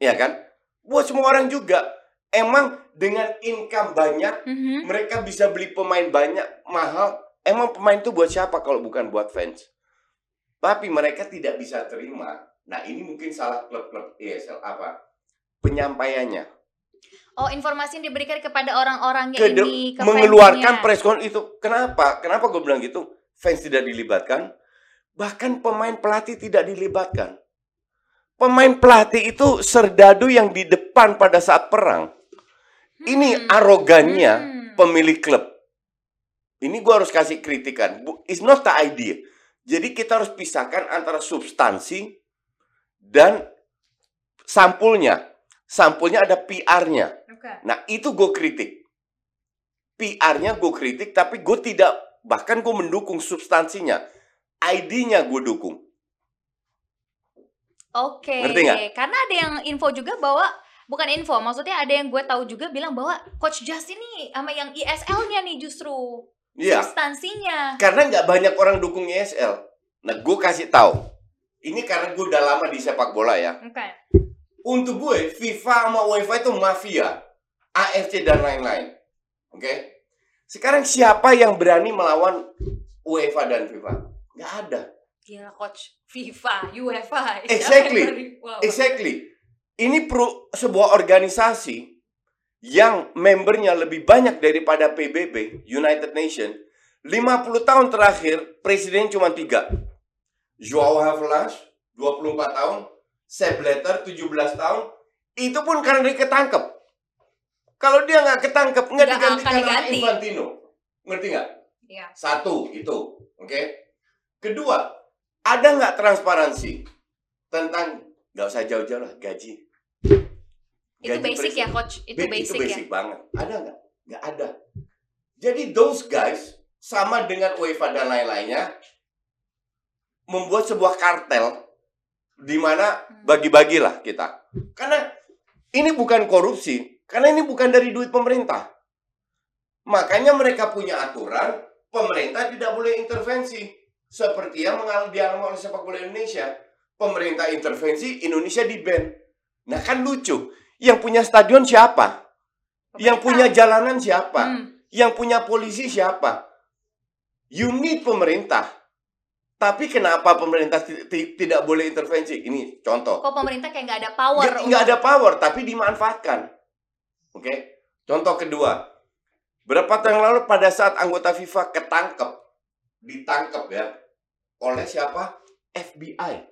ya kan? Buat semua orang juga. Emang dengan income banyak, Mhm. mereka bisa beli pemain banyak, mahal. Emang pemain itu buat siapa kalau bukan buat fans? Tapi mereka tidak bisa terima. Nah ini mungkin salah klub-klub ESL apa? Penyampaiannya. Oh, informasi yang diberikan kepada orang-orangnya Kede- ini, ke mengeluarkan con itu. Kenapa? Kenapa gue bilang gitu? Fans tidak dilibatkan. Bahkan pemain pelatih tidak dilibatkan. Pemain pelatih itu serdadu yang di depan pada saat perang. Ini Hmm. arogannya Hmm. pemilik klub. Ini gua harus kasih kritikan. It's not the idea. Jadi kita harus pisahkan antara substansi dan sampulnya. Sampulnya ada PR-nya. Oke. Nah itu gue kritik. PR-nya gue kritik, tapi gue tidak, bahkan gue mendukung substansinya. ID-nya gue dukung. Oke. Nggak? Karena ada yang info juga bahwa bukan info, maksudnya ada yang gue tahu juga bilang bahwa Coach Justin nih sama yang ISL-nya nih justru Iya, substansinya. karena nggak banyak orang dukung ESL. Nah gue kasih tahu. Ini karena gue udah lama di sepak bola ya. Oke. Untuk gue, FIFA sama UEFA itu mafia. AFC dan lain-lain. Oke? Sekarang siapa yang berani melawan UEFA dan FIFA? Nggak ada. Gila coach FIFA, UEFA. Exactly. Wow. Exactly. Ini pro, sebuah organisasi yang membernya lebih banyak daripada PBB, United Nation. 50 tahun terakhir, presiden cuma tiga. Joao Havelange, 24 tahun. Sepp Blatter, 17 tahun. Itu pun karena dia ketangkep. Kalau dia nggak ketangkep, nggak digantikan sama diganti. Infantino. Ngerti nggak? Iya. Satu, itu. Oke? Kedua, ada nggak transparansi tentang nggak usah jauh-jauh lah gaji. Itu basic presiden. ya coach, itu Ba- basic, itu basic ya. banget. Ada nggak? Nggak ada. Jadi those guys sama dengan UEFA dan lain-lainnya membuat sebuah kartel di mana Hmm. bagi-bagilah kita. Karena ini bukan korupsi, karena ini bukan dari duit pemerintah. Makanya mereka punya aturan, pemerintah tidak boleh intervensi. Seperti yang mengalami dialami oleh sepak bola Indonesia. Pemerintah intervensi, Indonesia di ban. Nah kan lucu. Yang punya stadion siapa? Yang punya jalanan siapa? Hmm. Yang punya polisi siapa? You need pemerintah. Tapi kenapa pemerintah ti- ti- tidak boleh intervensi? Ini contoh. Kok pemerintah kayak nggak ada power? Nggak, ada power, tapi dimanfaatkan. Oke. Contoh kedua. Berapa tahun lalu pada saat anggota FIFA ketangkep, ditangkep ya, oleh siapa? FBI.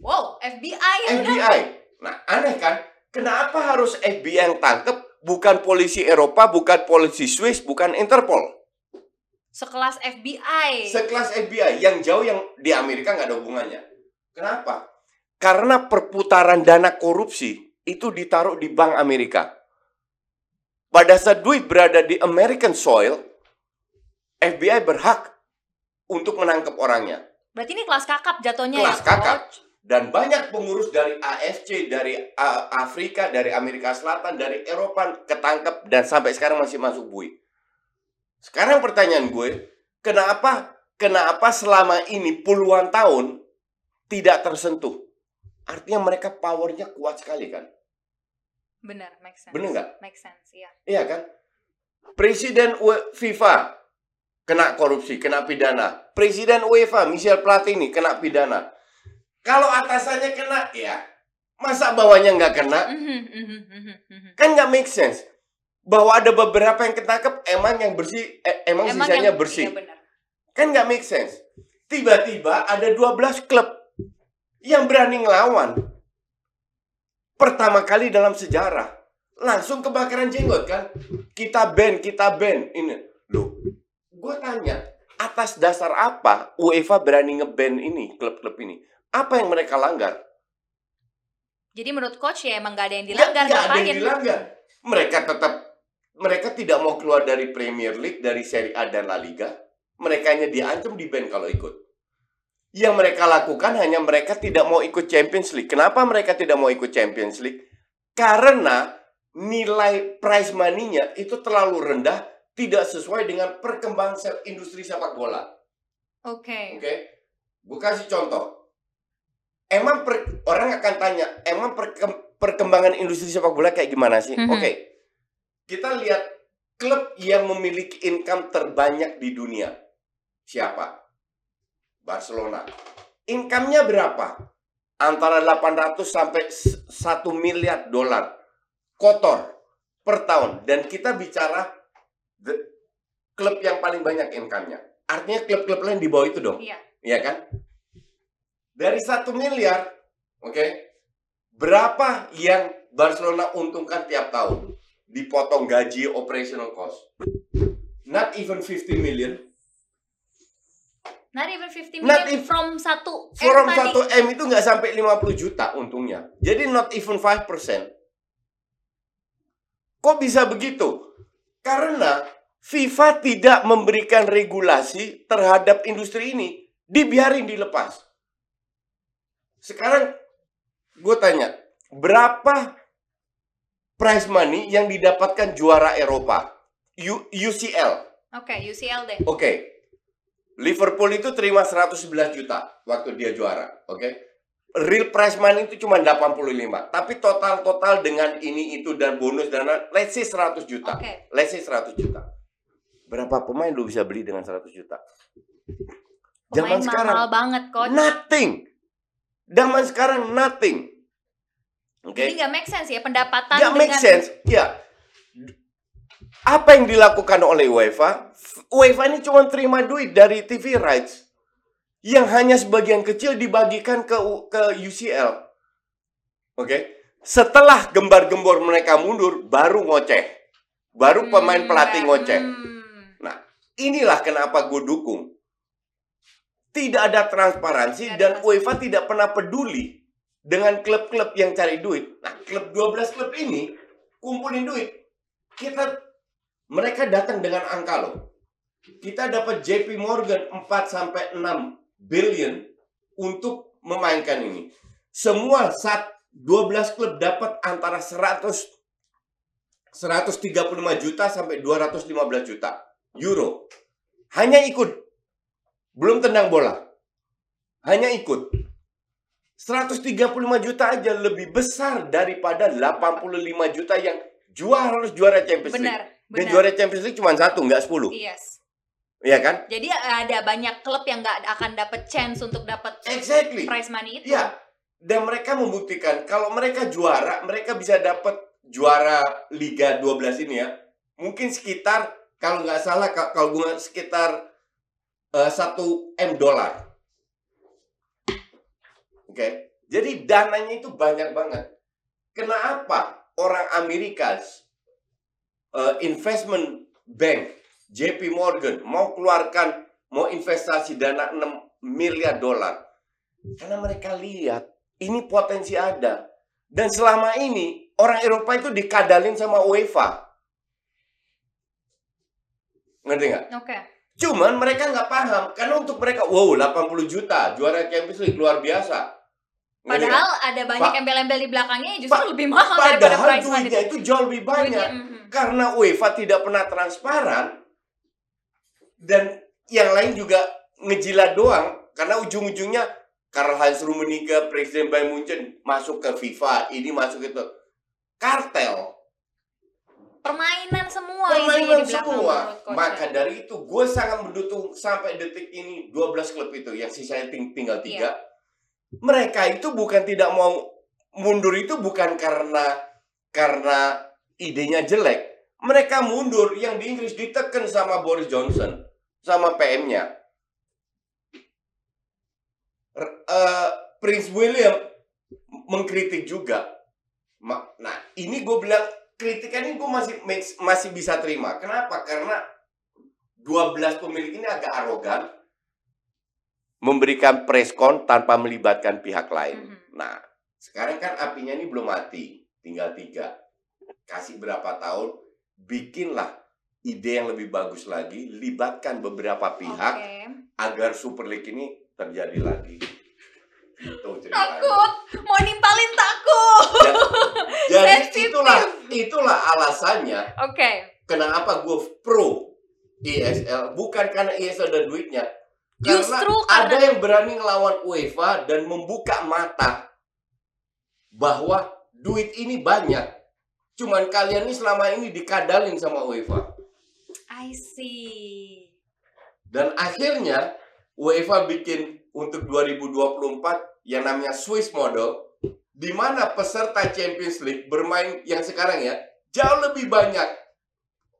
Wow, FBI ya. FBI. Nah, aneh kan? Kenapa harus FBI yang tangkep, bukan polisi Eropa, bukan polisi Swiss, bukan Interpol? Sekelas FBI. Sekelas FBI yang jauh yang di Amerika nggak ada hubungannya. Kenapa? Karena perputaran dana korupsi itu ditaruh di Bank Amerika. Pada saat duit berada di American soil, FBI berhak untuk menangkap orangnya. Berarti ini kelas kakap jatuhnya Kelas ya, kakap. coach. Dan banyak pengurus dari AFC, dari Afrika, dari Amerika Selatan, dari Eropa ketangkep dan sampai sekarang masih masuk bui. Sekarang pertanyaan gue, kenapa kenapa selama ini puluhan tahun tidak tersentuh? Artinya mereka powernya kuat sekali kan? Bener, make sense. Bener nggak? Make sense, iya. Iya kan? Presiden U- FIFA kena korupsi, kena pidana. Presiden UEFA Michel Platini kena pidana. Kalau atasannya kena, ya masa bawahnya nggak kena? Mhm, mhm, mhm. Kan nggak make sense. Bahwa ada beberapa yang ketangkep, emang yang bersih, eh, emang, sisanya yang- bersih. Bener. Kan nggak make sense. Tiba-tiba ada 12 klub yang berani ngelawan. Pertama kali dalam sejarah. Langsung kebakaran jenggot kan. Kita ban, kita ban. Ini. Loh, gue tanya. Atas dasar apa UEFA berani ngeban ini, klub-klub ini? Apa yang mereka langgar? Jadi menurut coach ya emang gak ada yang dilanggar, nggak ada yang dilanggar. Mereka tetap mereka tidak mau keluar dari Premier League, dari Serie A dan La Liga. Mereka hanya diancam di ban kalau ikut. Yang mereka lakukan hanya mereka tidak mau ikut Champions League. Kenapa mereka tidak mau ikut Champions League? Karena nilai prize money-nya itu terlalu rendah, tidak sesuai dengan perkembangan industri sepak bola. Oke. Oke, gue kasih contoh. Emang per- orang akan tanya, emang perkem- perkembangan industri sepak bola kayak gimana sih? Mhm. Oke, kita lihat klub yang memiliki income terbanyak di dunia. Siapa? Barcelona. Income-nya berapa? Antara 800 sampai s- 1 miliar dolar kotor per tahun. Dan kita bicara the- klub yang paling banyak income-nya. Artinya klub-klub lain di bawah itu dong. Iya. Iya kan? Dari satu miliar, oke, berapa yang Barcelona untungkan tiap tahun? Dipotong gaji operational cost. Not even 50 million. Not even 50 Not million if- from satu M From tadi. 1 M itu nggak sampai 50 juta untungnya. Jadi not even 5%. Kok bisa begitu? Karena FIFA tidak memberikan regulasi terhadap industri ini. Dibiarin dilepas. Sekarang gue tanya, berapa prize money yang didapatkan juara Eropa? U- UCL. Oke, UCL deh. Oke. Liverpool itu terima 111 juta waktu dia juara, oke? Real prize money itu cuma 85, tapi total-total dengan ini itu dan bonus dan let's say 100 juta. Oke. Let's say 100 juta. Berapa pemain lu bisa beli dengan 100 juta? Pemain Zaman sekarang mahal banget, coach. nothing. Zaman sekarang nothing. Oke. Jadi nggak make sense ya pendapatan Nggak make sense. Ya. Apa yang dilakukan oleh UEFA? UEFA ini cuma terima duit dari TV rights yang hanya sebagian kecil dibagikan ke ke UCL. Oke. Setelah gembar-gembor mereka mundur, baru ngoceh. Baru pemain Hmm, pelatih ngoceh. hmm. Nah, inilah kenapa gue dukung. Tidak ada transparansi ada dan. UEFA tidak pernah peduli dengan klub-klub yang cari duit. Nah, klub 12 klub ini kumpulin duit. Kita mereka datang dengan angka loh. Kita dapat JP Morgan 4 sampai 6 billion untuk memainkan ini. Semua saat 12 klub dapat antara 100 135 juta sampai 215 juta euro. Hanya ikut. Belum tendang bola. Hanya ikut. 135 juta aja lebih besar daripada 85 juta yang juara harus juara Champions League. Benar, Dan benar. juara Champions League cuma satu, nggak 10. Yes. Iya kan? Jadi ada banyak klub yang nggak akan dapat chance untuk dapat Exactly. prize money itu. Iya. Dan mereka membuktikan kalau mereka juara, mereka bisa dapat juara Liga 12 ini ya. Mungkin sekitar kalau nggak salah ka- kalau gue sekitar eh, 1 M dolar. Oke. Jadi dananya itu banyak banget. Kenapa orang Amerika eh, investment bank JP Morgan mau keluarkan mau investasi dana 6 miliar dolar? Karena mereka lihat ini potensi ada. Dan selama ini orang Eropa itu dikadalin sama UEFA. Ngerti nggak? Oke. Cuman mereka nggak paham. Karena untuk mereka, wow 80 juta. Juara Champions League luar biasa. Ngerti nggak? Padahal ada banyak embel-embel di belakangnya justru lebih mahal daripada Padahal prize money. duitnya itu jauh lebih banyak. Duitnya, mhm. Karena UEFA tidak pernah transparan. Dan yang lain juga ngejilat doang. Karena ujung-ujungnya Karl-Heinz Rummenigge, Presiden Bayern Munchen masuk ke FIFA. Ini masuk itu. Kartel. Permainan semua Permainan semua. Maka dari itu gue sangat mendukung sampai detik ini 12 klub itu yang sisanya ting- tinggal tiga. Mereka itu bukan tidak mau mundur itu bukan karena karena idenya jelek. Mereka mundur yang di Inggris ditekan sama Boris Johnson sama PM-nya. R- eh, Prince William mengkritik juga. Nah, ini gue bilang kritikan ini gue masih masih bisa terima. Kenapa? Karena 12 pemilik ini agak arogan memberikan preskon tanpa melibatkan pihak lain. Mhm. Nah, sekarang kan apinya ini belum mati, tinggal tiga. Kasih berapa tahun, bikinlah ide yang lebih bagus lagi, libatkan beberapa pihak Oke. agar Super League ini terjadi lagi. Itu ceritanya. Takut, mau nimpalin takut. Ja- Jadi itulah itulah alasannya Oke. kenapa gue pro ESL bukan karena ESL dan duitnya. Justru karena ada karena- yang berani ngelawan UEFA dan membuka mata bahwa duit ini banyak. Cuman kalian ini selama ini dikadalin sama UEFA. I see. Dan akhirnya UEFA bikin untuk 2024 yang namanya Swiss model di mana peserta Champions League bermain yang sekarang ya jauh lebih banyak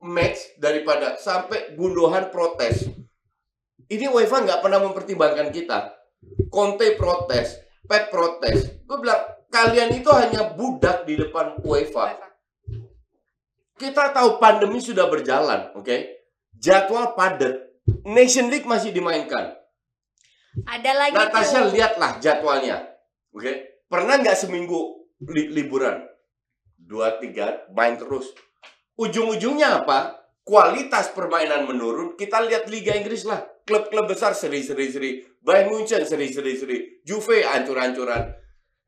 match daripada sampai gunduhan protes. Ini UEFA nggak pernah mempertimbangkan kita. Conte protes, Pep protes. Gue bilang kalian itu hanya budak di depan UEFA. Kita tahu pandemi sudah berjalan, oke? Jadwal padat. Nation League masih dimainkan. Ada lagi Natasha tuh. lihatlah jadwalnya. Oke. Pernah nggak seminggu li- liburan? Dua, tiga, main terus. ujung-ujungnya apa? Kualitas permainan menurun. Kita lihat Liga Inggris lah. Klub-klub besar seri-seri-seri. Bayern Munchen seri-seri-seri. Juve ancur-ancuran.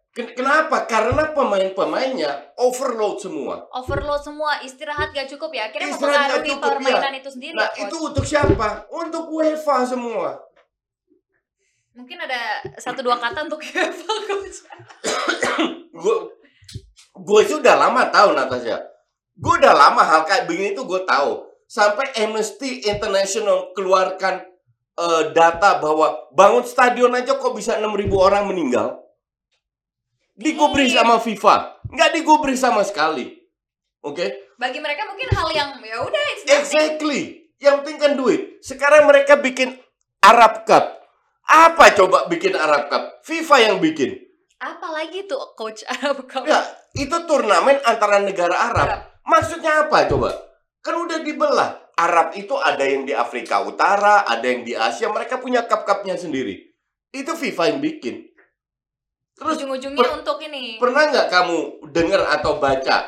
Ken- Kenapa? Karena pemain-pemainnya overload semua. Overload semua, istirahat gak cukup ya. Akhirnya Istirahat mempengaruhi cukup, permainan itu sendiri Nah, ya, itu untuk siapa? Untuk UEFA semua. Mungkin ada satu dua kata untuk UEFA, Coach. Gue gue udah lama tahu Natasha. Gue udah lama hal kayak begini tuh gue tahu. Sampai Amnesty International keluarkan eh, data bahwa bangun stadion aja kok bisa 6.000 orang meninggal. Digubris Iya. sama FIFA. Nggak digubris sama sekali. Oke? Bagi mereka mungkin hal yang ya udah. Exactly. Yang penting kan duit. Sekarang mereka bikin Arab Cup. Apa coba bikin Arab Cup? FIFA yang bikin. Apalagi tuh coach Arab Cup. Ya, itu turnamen antara negara Arab. Arab. Maksudnya apa coba? Kan udah dibelah. Arab itu ada yang di Afrika Utara, ada yang di Asia. Mereka punya cup-cupnya sendiri. Itu FIFA yang bikin. Terus Ujung-ujungnya per- untuk ini. pernah nggak kamu dengar atau baca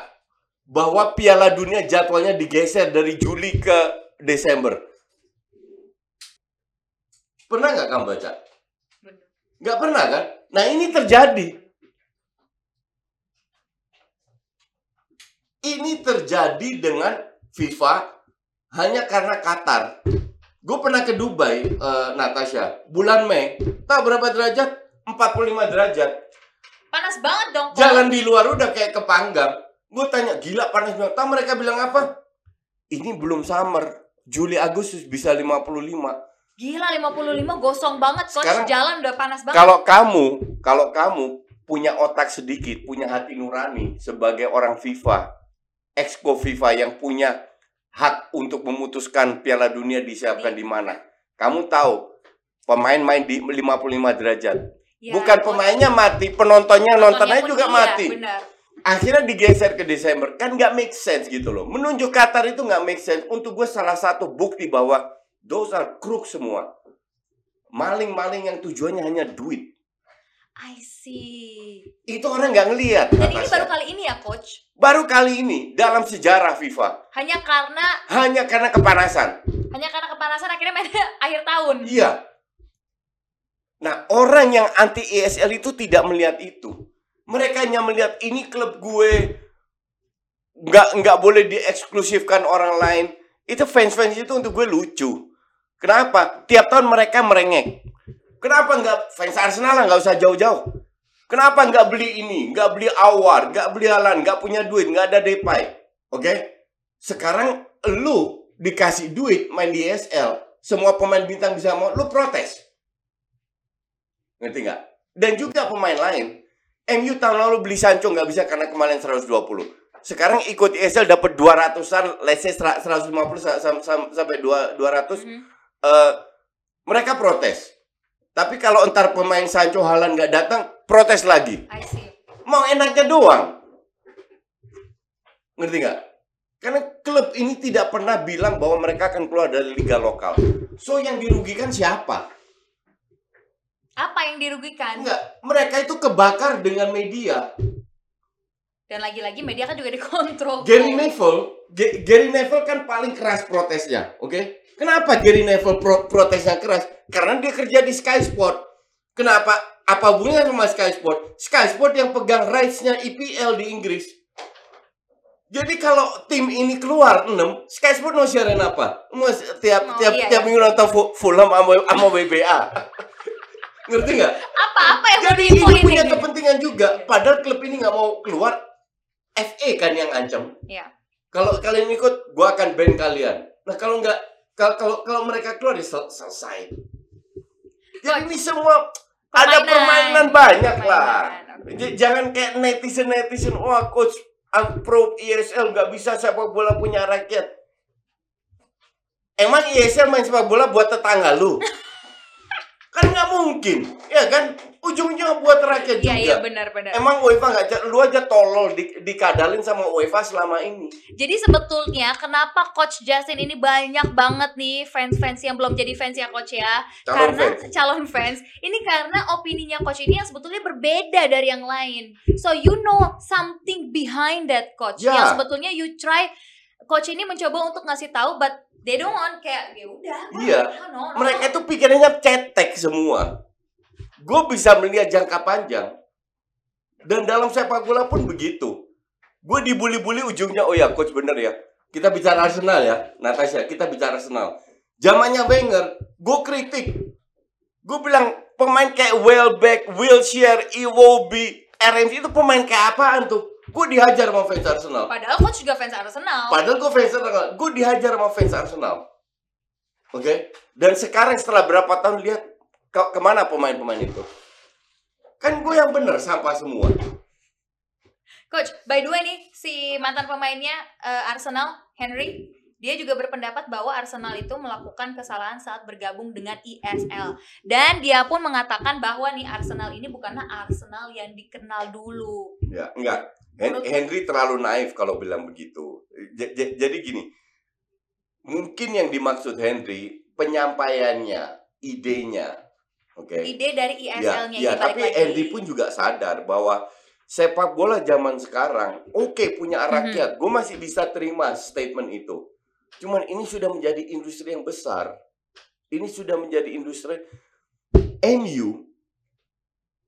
bahwa Piala Dunia jadwalnya digeser dari Juli ke Desember? Pernah nggak kamu baca? Nggak pernah kan? Nah ini terjadi. Ini terjadi dengan FIFA hanya karena Qatar. Gue pernah ke Dubai, eh, Natasha, bulan Mei. Tahu berapa derajat? 45 derajat. Panas banget dong. Coach. Jalan di luar udah kayak kepanggang. Gue tanya, gila panas banget. Tahu mereka bilang apa? Ini belum summer. Juli Agustus bisa 55. Gila 55 gosong banget coach. Sekarang- Jalan udah panas banget. Kalau kamu, kalau kamu punya otak sedikit, punya hati nurani sebagai orang FIFA, exco FIFA yang punya hak untuk memutuskan Piala Dunia disiapkan di mana. Kamu tahu pemain main di 55 derajat. Ya, Bukan pemainnya mati, penontonnya nontonnya juga iya, mati. Benar. Akhirnya digeser ke Desember. Kan nggak make sense gitu loh. Menunjuk Qatar itu nggak make sense. Untuk gue salah satu bukti bahwa those are crook semua. Maling-maling yang tujuannya hanya duit. I see. Itu orang nggak ngelihat. Dan ini Natasha. baru kali ini ya coach. Baru kali ini dalam sejarah FIFA. Hanya karena Hanya karena kepanasan. hanya karena kepanasan akhirnya mainnya akhir tahun. Iya. Nah, orang yang anti ESL itu tidak melihat itu. Mereka hanya melihat ini klub gue nggak nggak boleh dieksklusifkan orang lain. Itu fans-fans itu untuk gue lucu. Kenapa? Tiap tahun mereka merengek. Kenapa nggak fans Arsenal lah nggak usah jauh-jauh? Kenapa nggak beli ini, nggak beli Awar, nggak beli Alan, nggak punya duit, nggak ada Depay? Oke? Sekarang lu dikasih duit main di ESL, semua pemain bintang bisa mau, lu protes. Ngerti nggak? Dan juga pemain lain. MU tahun lalu beli Sancho nggak bisa karena kemarin 120. Sekarang ikut ESL dapat 200-an, let's say 150 sa- sam- sam- sampai 2 200 Mhm. eh, mereka protes. Tapi kalau entar pemain Sancho Halan nggak datang, protes lagi. I see. Mau enaknya doang. Ngerti nggak? Karena klub ini tidak pernah bilang bahwa mereka akan keluar dari liga lokal. So yang dirugikan siapa? Apa yang dirugikan? Enggak, mereka itu kebakar dengan media. Dan lagi-lagi media kan juga dikontrol. Gary Neville, Gary Neville kan paling keras protesnya, oke? Kenapa Gary Neville pro- protesnya keras? Karena dia kerja di Sky Sport. Kenapa? Apa hubungannya sama Sky Sport? Sky Sport yang pegang rights-nya EPL di Inggris. Jadi kalau tim ini keluar 6, Sky Sport mau siaran apa? Mau s- tiap Oh, tiap iya, tiap iya. minggu nonton Fu- Fulham sama, sama WBA. Ngerti nggak? Apa-apa yang Jadi ini punya ini? kepentingan juga. Padahal klub ini nggak mau keluar. FA kan yang ancam. Iya. Kalau kalian ikut, gua akan ban kalian. Nah kalau nggak, kalau kalau kalau mereka keluar ya sel- selesai. Jadi ini semua ada Permainan. banyak lah. Permainan, oke. J- Jangan kayak netizen netizen. Wah coach pro ESL nggak bisa sepak bola punya rakyat. Emang ESL main sepak bola buat tetangga lu? kan nggak mungkin, ya kan? Ujungnya buat rakyat Iya, juga. iya benar-benar. Emang UEFA nggak, lu aja tolol di, dikadalin sama UEFA selama ini. Jadi sebetulnya kenapa Coach Justin ini banyak banget nih fans-fans yang belum jadi fans ya Coach ya? Calon karena fans. calon fans. Ini karena opininya Coach ini yang sebetulnya berbeda dari yang lain. So you know something behind that Coach. Ya. Yang sebetulnya you try coach ini mencoba untuk ngasih tahu but they don't want kayak ya udah. Iya. no, no, Mereka no. itu pikirannya cetek semua. Gue bisa melihat jangka panjang. Dan dalam sepak bola pun begitu. Gue dibully-bully ujungnya, oh ya coach bener ya. Kita bicara Arsenal ya, Natasha, kita bicara Arsenal. Zamannya Wenger, gue kritik. Gue bilang pemain kayak Welbeck, Wilshere, Iwobi, RMC itu pemain kayak apaan tuh? Gue dihajar sama fans Arsenal. Padahal coach juga fans Arsenal. Padahal gue fans Arsenal, gue dihajar sama fans Arsenal. Oke, dan sekarang setelah berapa tahun lihat ke- ke mana pemain-pemain itu? Kan gue yang bener sampah semua. Coach, by the way nih si mantan pemainnya eh, Arsenal, Henry, dia juga berpendapat bahwa Arsenal itu melakukan kesalahan saat bergabung dengan ISL. Dan dia pun mengatakan bahwa nih Arsenal ini bukanlah Arsenal yang dikenal dulu. Ya, enggak. Henry terlalu naif kalau bilang begitu. Jadi gini, mungkin yang dimaksud Henry penyampaiannya, idenya, oke? Ide dari Ya, ISL-nya ya, balik tapi lagi. Henry pun juga sadar bahwa sepak bola zaman sekarang, oke punya Mhm. rakyat, gue masih bisa terima statement itu. Cuman ini sudah menjadi industri yang besar. Ini sudah menjadi industri MU.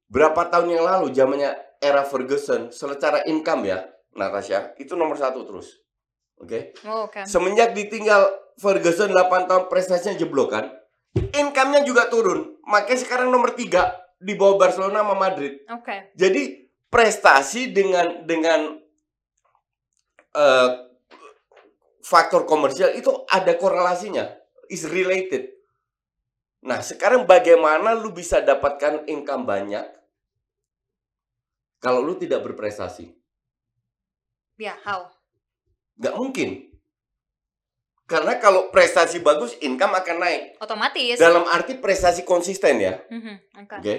Berapa tahun yang lalu, zamannya era Ferguson, secara income ya, Natasha, itu nomor satu terus. Oke? Oh, Oke. Semenjak ditinggal Ferguson 8 tahun prestasinya jeblok kan. Income-nya juga turun. Makanya sekarang nomor 3 di bawah Barcelona sama Madrid. Oke. Jadi prestasi dengan dengan eh, faktor komersial itu ada korelasinya, is related. Nah, sekarang bagaimana lu bisa dapatkan income banyak kalau lu tidak berprestasi? Ya, how? Nggak mungkin. Karena kalau prestasi bagus, income akan naik. Otomatis. Dalam arti prestasi konsisten ya. Mhm, Oke. Oke.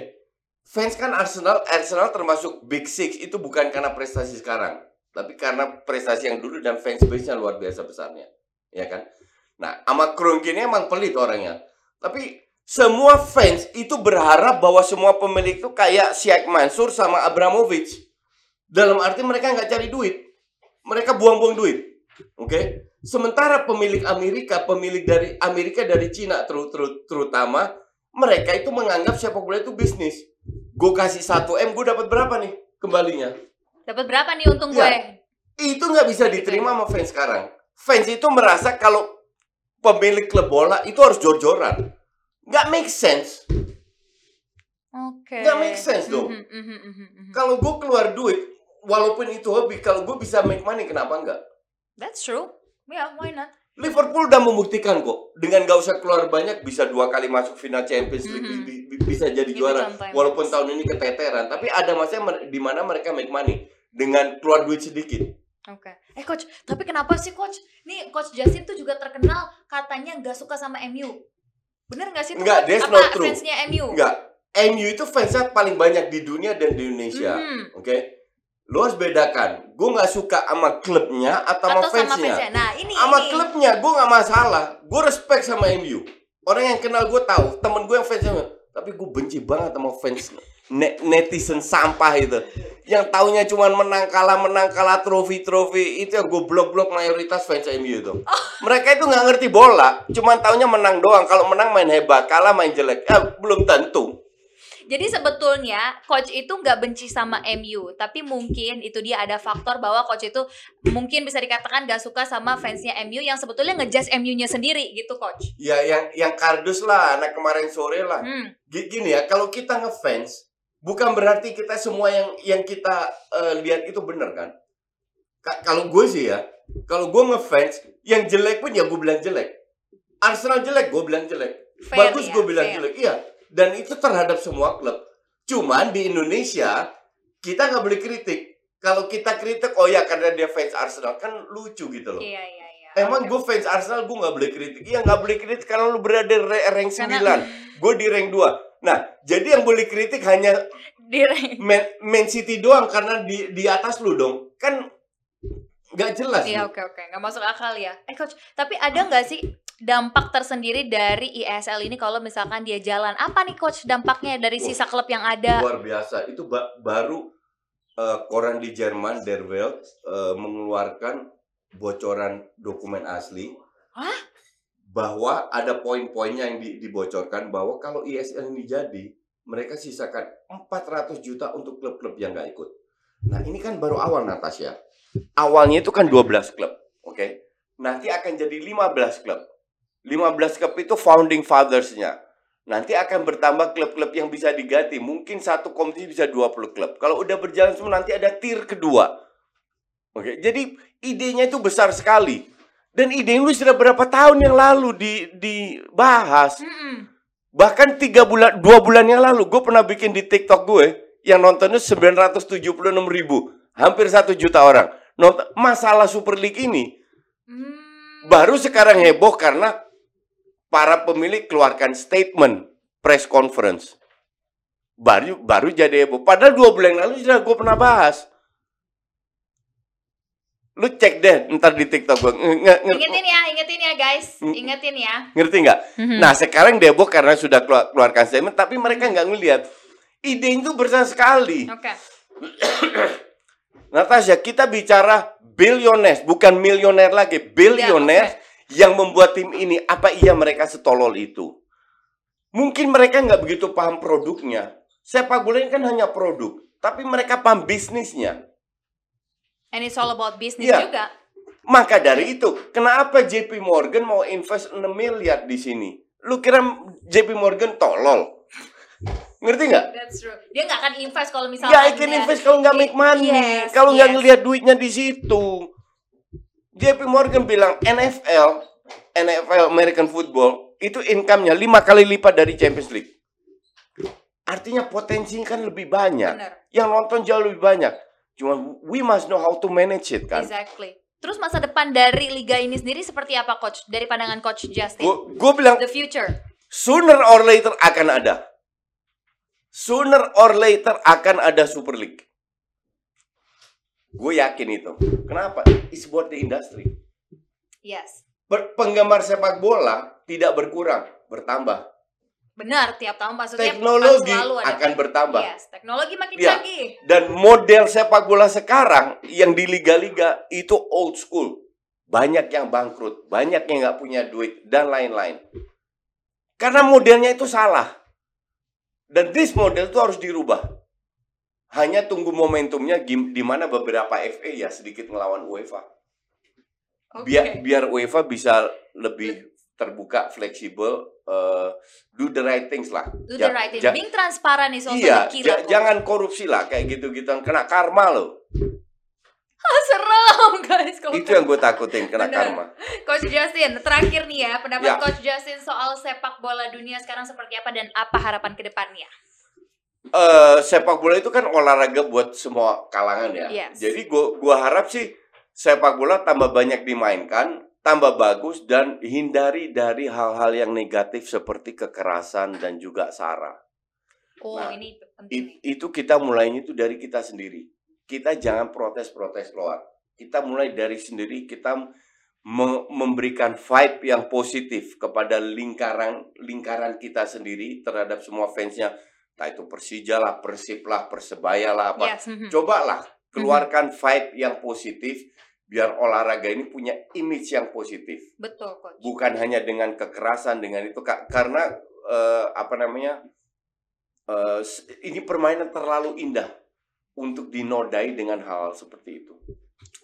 Fans kan Arsenal, Arsenal termasuk Big Six itu bukan karena prestasi sekarang, tapi karena prestasi yang dulu dan fans base-nya luar biasa besarnya, ya kan? Nah, sama Kroenke ini emang pelit orangnya. Tapi semua fans itu berharap bahwa semua pemilik itu kayak Sheikh Mansur sama Abramovich. Dalam arti mereka nggak cari duit, mereka buang-buang duit, oke? Sementara pemilik Amerika, pemilik dari Amerika dari Cina teru- teru- terutama mereka itu menganggap sepak bola itu bisnis. Gue kasih 1 M, gue dapat berapa nih kembalinya? Dapat berapa nih untung Ya. gue? Itu nggak bisa diterima sama fans sekarang. Fans itu merasa kalau pemilik klub bola itu harus jor-joran. Nggak make sense. Oke. Nggak make sense dong. Mhm, mhm, mhm, mhm. Kalau gue keluar duit, walaupun itu hobi, kalau gue bisa make money, kenapa enggak? That's true. Ya, why not? Liverpool udah membuktikan kok dengan gak usah keluar banyak bisa dua kali masuk final Champions League bi- bi- bisa jadi Itu juara walaupun tahun ini keteteran tapi ada masanya di mana mereka make money dengan keluar duit sedikit Oke. Eh coach, tapi kenapa sih coach? Nih coach Justin tuh juga terkenal katanya nggak suka sama MU. Bener nggak sih? tuh, Nggak, Coach? that's not true. fansnya MU? enggak MU itu fansnya paling banyak di dunia dan di Indonesia Mhm. oke lo harus bedakan gue nggak suka sama klubnya atau, Atau sama sama fansnya fansnya. Nah ini. sama ini. klubnya gue nggak masalah gue respect sama MU orang yang kenal gue tahu temen gue yang fansnya tapi gue benci banget sama fans ne- netizen sampah itu. Yang taunya cuman menang kalah menang kalah trofi trofi itu yang gue blok blok mayoritas fans MU itu. Mereka itu nggak ngerti bola cuman taunya menang doang. Kalau menang main hebat kalah main jelek. Ya belum tentu. Jadi sebetulnya coach itu nggak benci sama MU, tapi mungkin itu dia ada faktor bahwa coach itu mungkin bisa dikatakan nggak suka sama fansnya MU yang sebetulnya ngejudge MU-nya sendiri gitu coach. ya yang yang kardus lah anak kemarin sore lah. Hmm. Gi- gini ya, kalau kita ngefans, bukan berarti kita semua yang yang kita eh, lihat itu benar kan? Ka- kalau gue sih ya, kalau gue ngefans, yang jelek pun ya gue bilang jelek. Arsenal jelek, gue bilang jelek. Fair Bagus, ya, gue bilang fair. jelek. Iya, dan itu terhadap semua klub. Cuman di Indonesia kita nggak boleh kritik. Kalau kita kritik, oh ya karena dia fans Arsenal kan lucu gitu loh. Iya iya iya. Emang gue fans Arsenal gue nggak boleh kritik. Iya nggak boleh kritik karena lu berada di ra- rank 9 Karena- Gue di rank 2 Nah jadi yang boleh kritik hanya Man, Man City doang Karena di di atas lu dong Kan nggak jelas Iya oke oke nggak masuk akal ya. Eh coach, tapi ada nggak sih dampak tersendiri dari ISL ini kalau misalkan dia jalan? Apa nih coach dampaknya dari sisa klub yang ada? Luar biasa Itu ba- baru eh, koran di Jerman Der Welt eh, mengeluarkan bocoran dokumen asli. Hah? Bahwa ada poin-poinnya yang di- dibocorkan bahwa kalau ISL ini jadi, mereka sisakan 400 juta untuk klub-klub yang nggak ikut. Nah ini kan baru awal Natasha. Awalnya itu kan 12 klub, oke? Nanti akan jadi 15 klub. 15 klub itu founding fathers-nya. Nanti akan bertambah klub-klub yang bisa diganti. Mungkin satu kompetisi bisa 20 klub. Kalau udah berjalan semua nanti ada tier kedua. Oke, jadi idenya itu besar sekali. Dan ide ini sudah berapa tahun yang lalu di dibahas. Mm-mm. Bahkan tiga bulan, dua bulan yang lalu, gue pernah bikin di TikTok gue yang nontonnya 976 ribu, hampir satu juta orang. Nonton masalah Super League ini Hmm. baru sekarang heboh karena para pemilik keluarkan statement press conference. Baru baru jadi heboh. Padahal dua bulan yang lalu sudah gue pernah bahas. Lu cek deh ntar di TikTok gue. Nge- nge- nge- Ingetin ya, ingetin ya guys, ingetin ya. ngerti nggak? Mhm. Nah sekarang debo karena sudah keluar, keluarkan statement, tapi mereka nggak ngelihat. Ide itu besar sekali. Oke. Natasha, kita bicara billionaires, bukan milioner lagi, billionaires yang membuat tim ini. Apa iya mereka setolol itu? Mungkin mereka nggak begitu paham produknya. Sepak bola ini kan hanya produk, tapi mereka paham bisnisnya. And it's all about business Iya. juga. Maka dari itu, kenapa JP Morgan mau invest 6 miliar di sini? Lu kira JP Morgan tolol? Ngerti nggak? That's true. Dia nggak akan invest kalau misalnya Ya, I can invest kalau nggak make money. Yes, kalau nggak yes. ngelihat duitnya di situ. JP Morgan bilang NFL, NFL American Football itu income-nya lima kali lipat dari Champions League. Artinya potensinya kan lebih banyak. Bener. Yang nonton jauh lebih banyak. Cuma we must know how to manage it kan. Exactly. Terus masa depan dari liga ini sendiri seperti apa coach? Dari pandangan coach Justin. Gue bilang The future. sooner or later akan ada. Sooner or later akan ada Super League. Gue yakin itu. Kenapa? It's about the industry. Yes. Penggemar sepak bola tidak berkurang, bertambah. Benar, tiap tahun maksudnya Teknologi selalu ada. akan bertambah. Yes, teknologi makin Ya. canggih. Dan model sepak bola sekarang yang di liga-liga itu old school. Banyak yang bangkrut, banyak yang nggak punya duit, dan lain-lain. Karena modelnya itu salah. Dan this model itu harus dirubah. Hanya tunggu momentumnya di mana beberapa FA ya sedikit ngelawan UEFA. Oke. Biar biar UEFA bisa lebih terbuka, fleksibel, eh, do the right things lah. Do Ja- the right thing. ja- Being transparent is also iya, the key ja- lah, jangan korupsi lah kayak gitu-gitu kena karma loh. Ah, serem guys. kalau Itu yang gue takutin kena Bener. karma. Coach Justin, terakhir nih ya, pendapat Ya. Coach Justin soal sepak bola dunia sekarang seperti apa dan apa harapan ke depannya? Eh sepak bola itu kan olahraga buat semua kalangan ya. Yes. Jadi gua gua harap sih sepak bola tambah banyak dimainkan, tambah bagus dan hindari dari hal-hal yang negatif seperti kekerasan dan juga sara. Oh, Nah, ini penting I- nih. itu kita mulainya itu dari kita sendiri. Kita jangan protes-protes keluar. Kita mulai dari sendiri kita me- memberikan vibe yang positif kepada lingkaran lingkaran kita sendiri terhadap semua fansnya. Entah itu Persija lah, Persib lah, Persebaya lah apa. Yes, mhm. Cobalah keluarkan vibe yang positif biar olahraga ini punya image yang positif. Betul, Coach. Bukan hanya dengan kekerasan dengan itu Kak. karena eh, apa namanya? s- ini permainan terlalu indah untuk dinodai dengan hal seperti itu.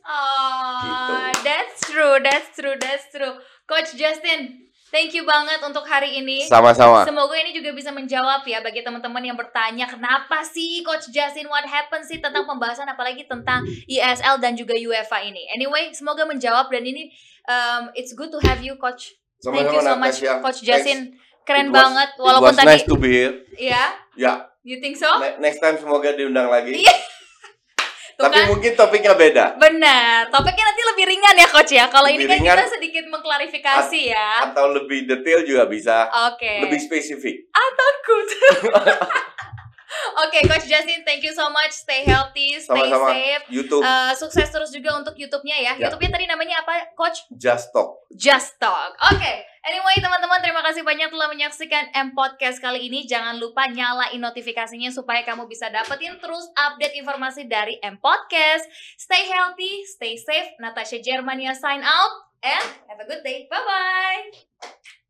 Oh, Gitu. that's true, that's true, that's true. Coach Justin, thank you banget untuk hari ini. Sama-sama. Semoga ini juga bisa menjawab ya bagi teman-teman yang bertanya kenapa sih Coach Justin what happened sih tentang pembahasan apalagi tentang ISL dan juga UEFA ini. Anyway, semoga menjawab dan ini um, it's good to have you Coach. Thank you so much Natasha. Coach Thanks. Justin. Keren It was- banget It walaupun was tadi nice to be here. ya. Ya, You think so? ne- next time semoga diundang lagi. Iya. Tuh Tapi kan? mungkin topiknya beda. Benar. Topiknya nanti lebih ringan ya Coach ya. Kalau ini kan ringan. kita sedikit mengklarifikasi ya. Atau lebih detail juga bisa. Oke. Lebih spesifik. Ah takut. Oke, Coach Justin, thank you so much. Stay healthy, stay Sama-sama. safe. YouTube Eh, sukses terus juga untuk YouTube-nya ya. Ya. YouTube-nya tadi namanya apa, Coach? Just Talk. Just Talk. Oke, anyway teman-teman terima kasih banyak telah menyaksikan M Podcast kali ini. Jangan lupa nyalain notifikasinya supaya kamu bisa dapetin terus update informasi dari M Podcast. Stay healthy, stay safe. Natasha Germania sign out and have a good day. Bye bye.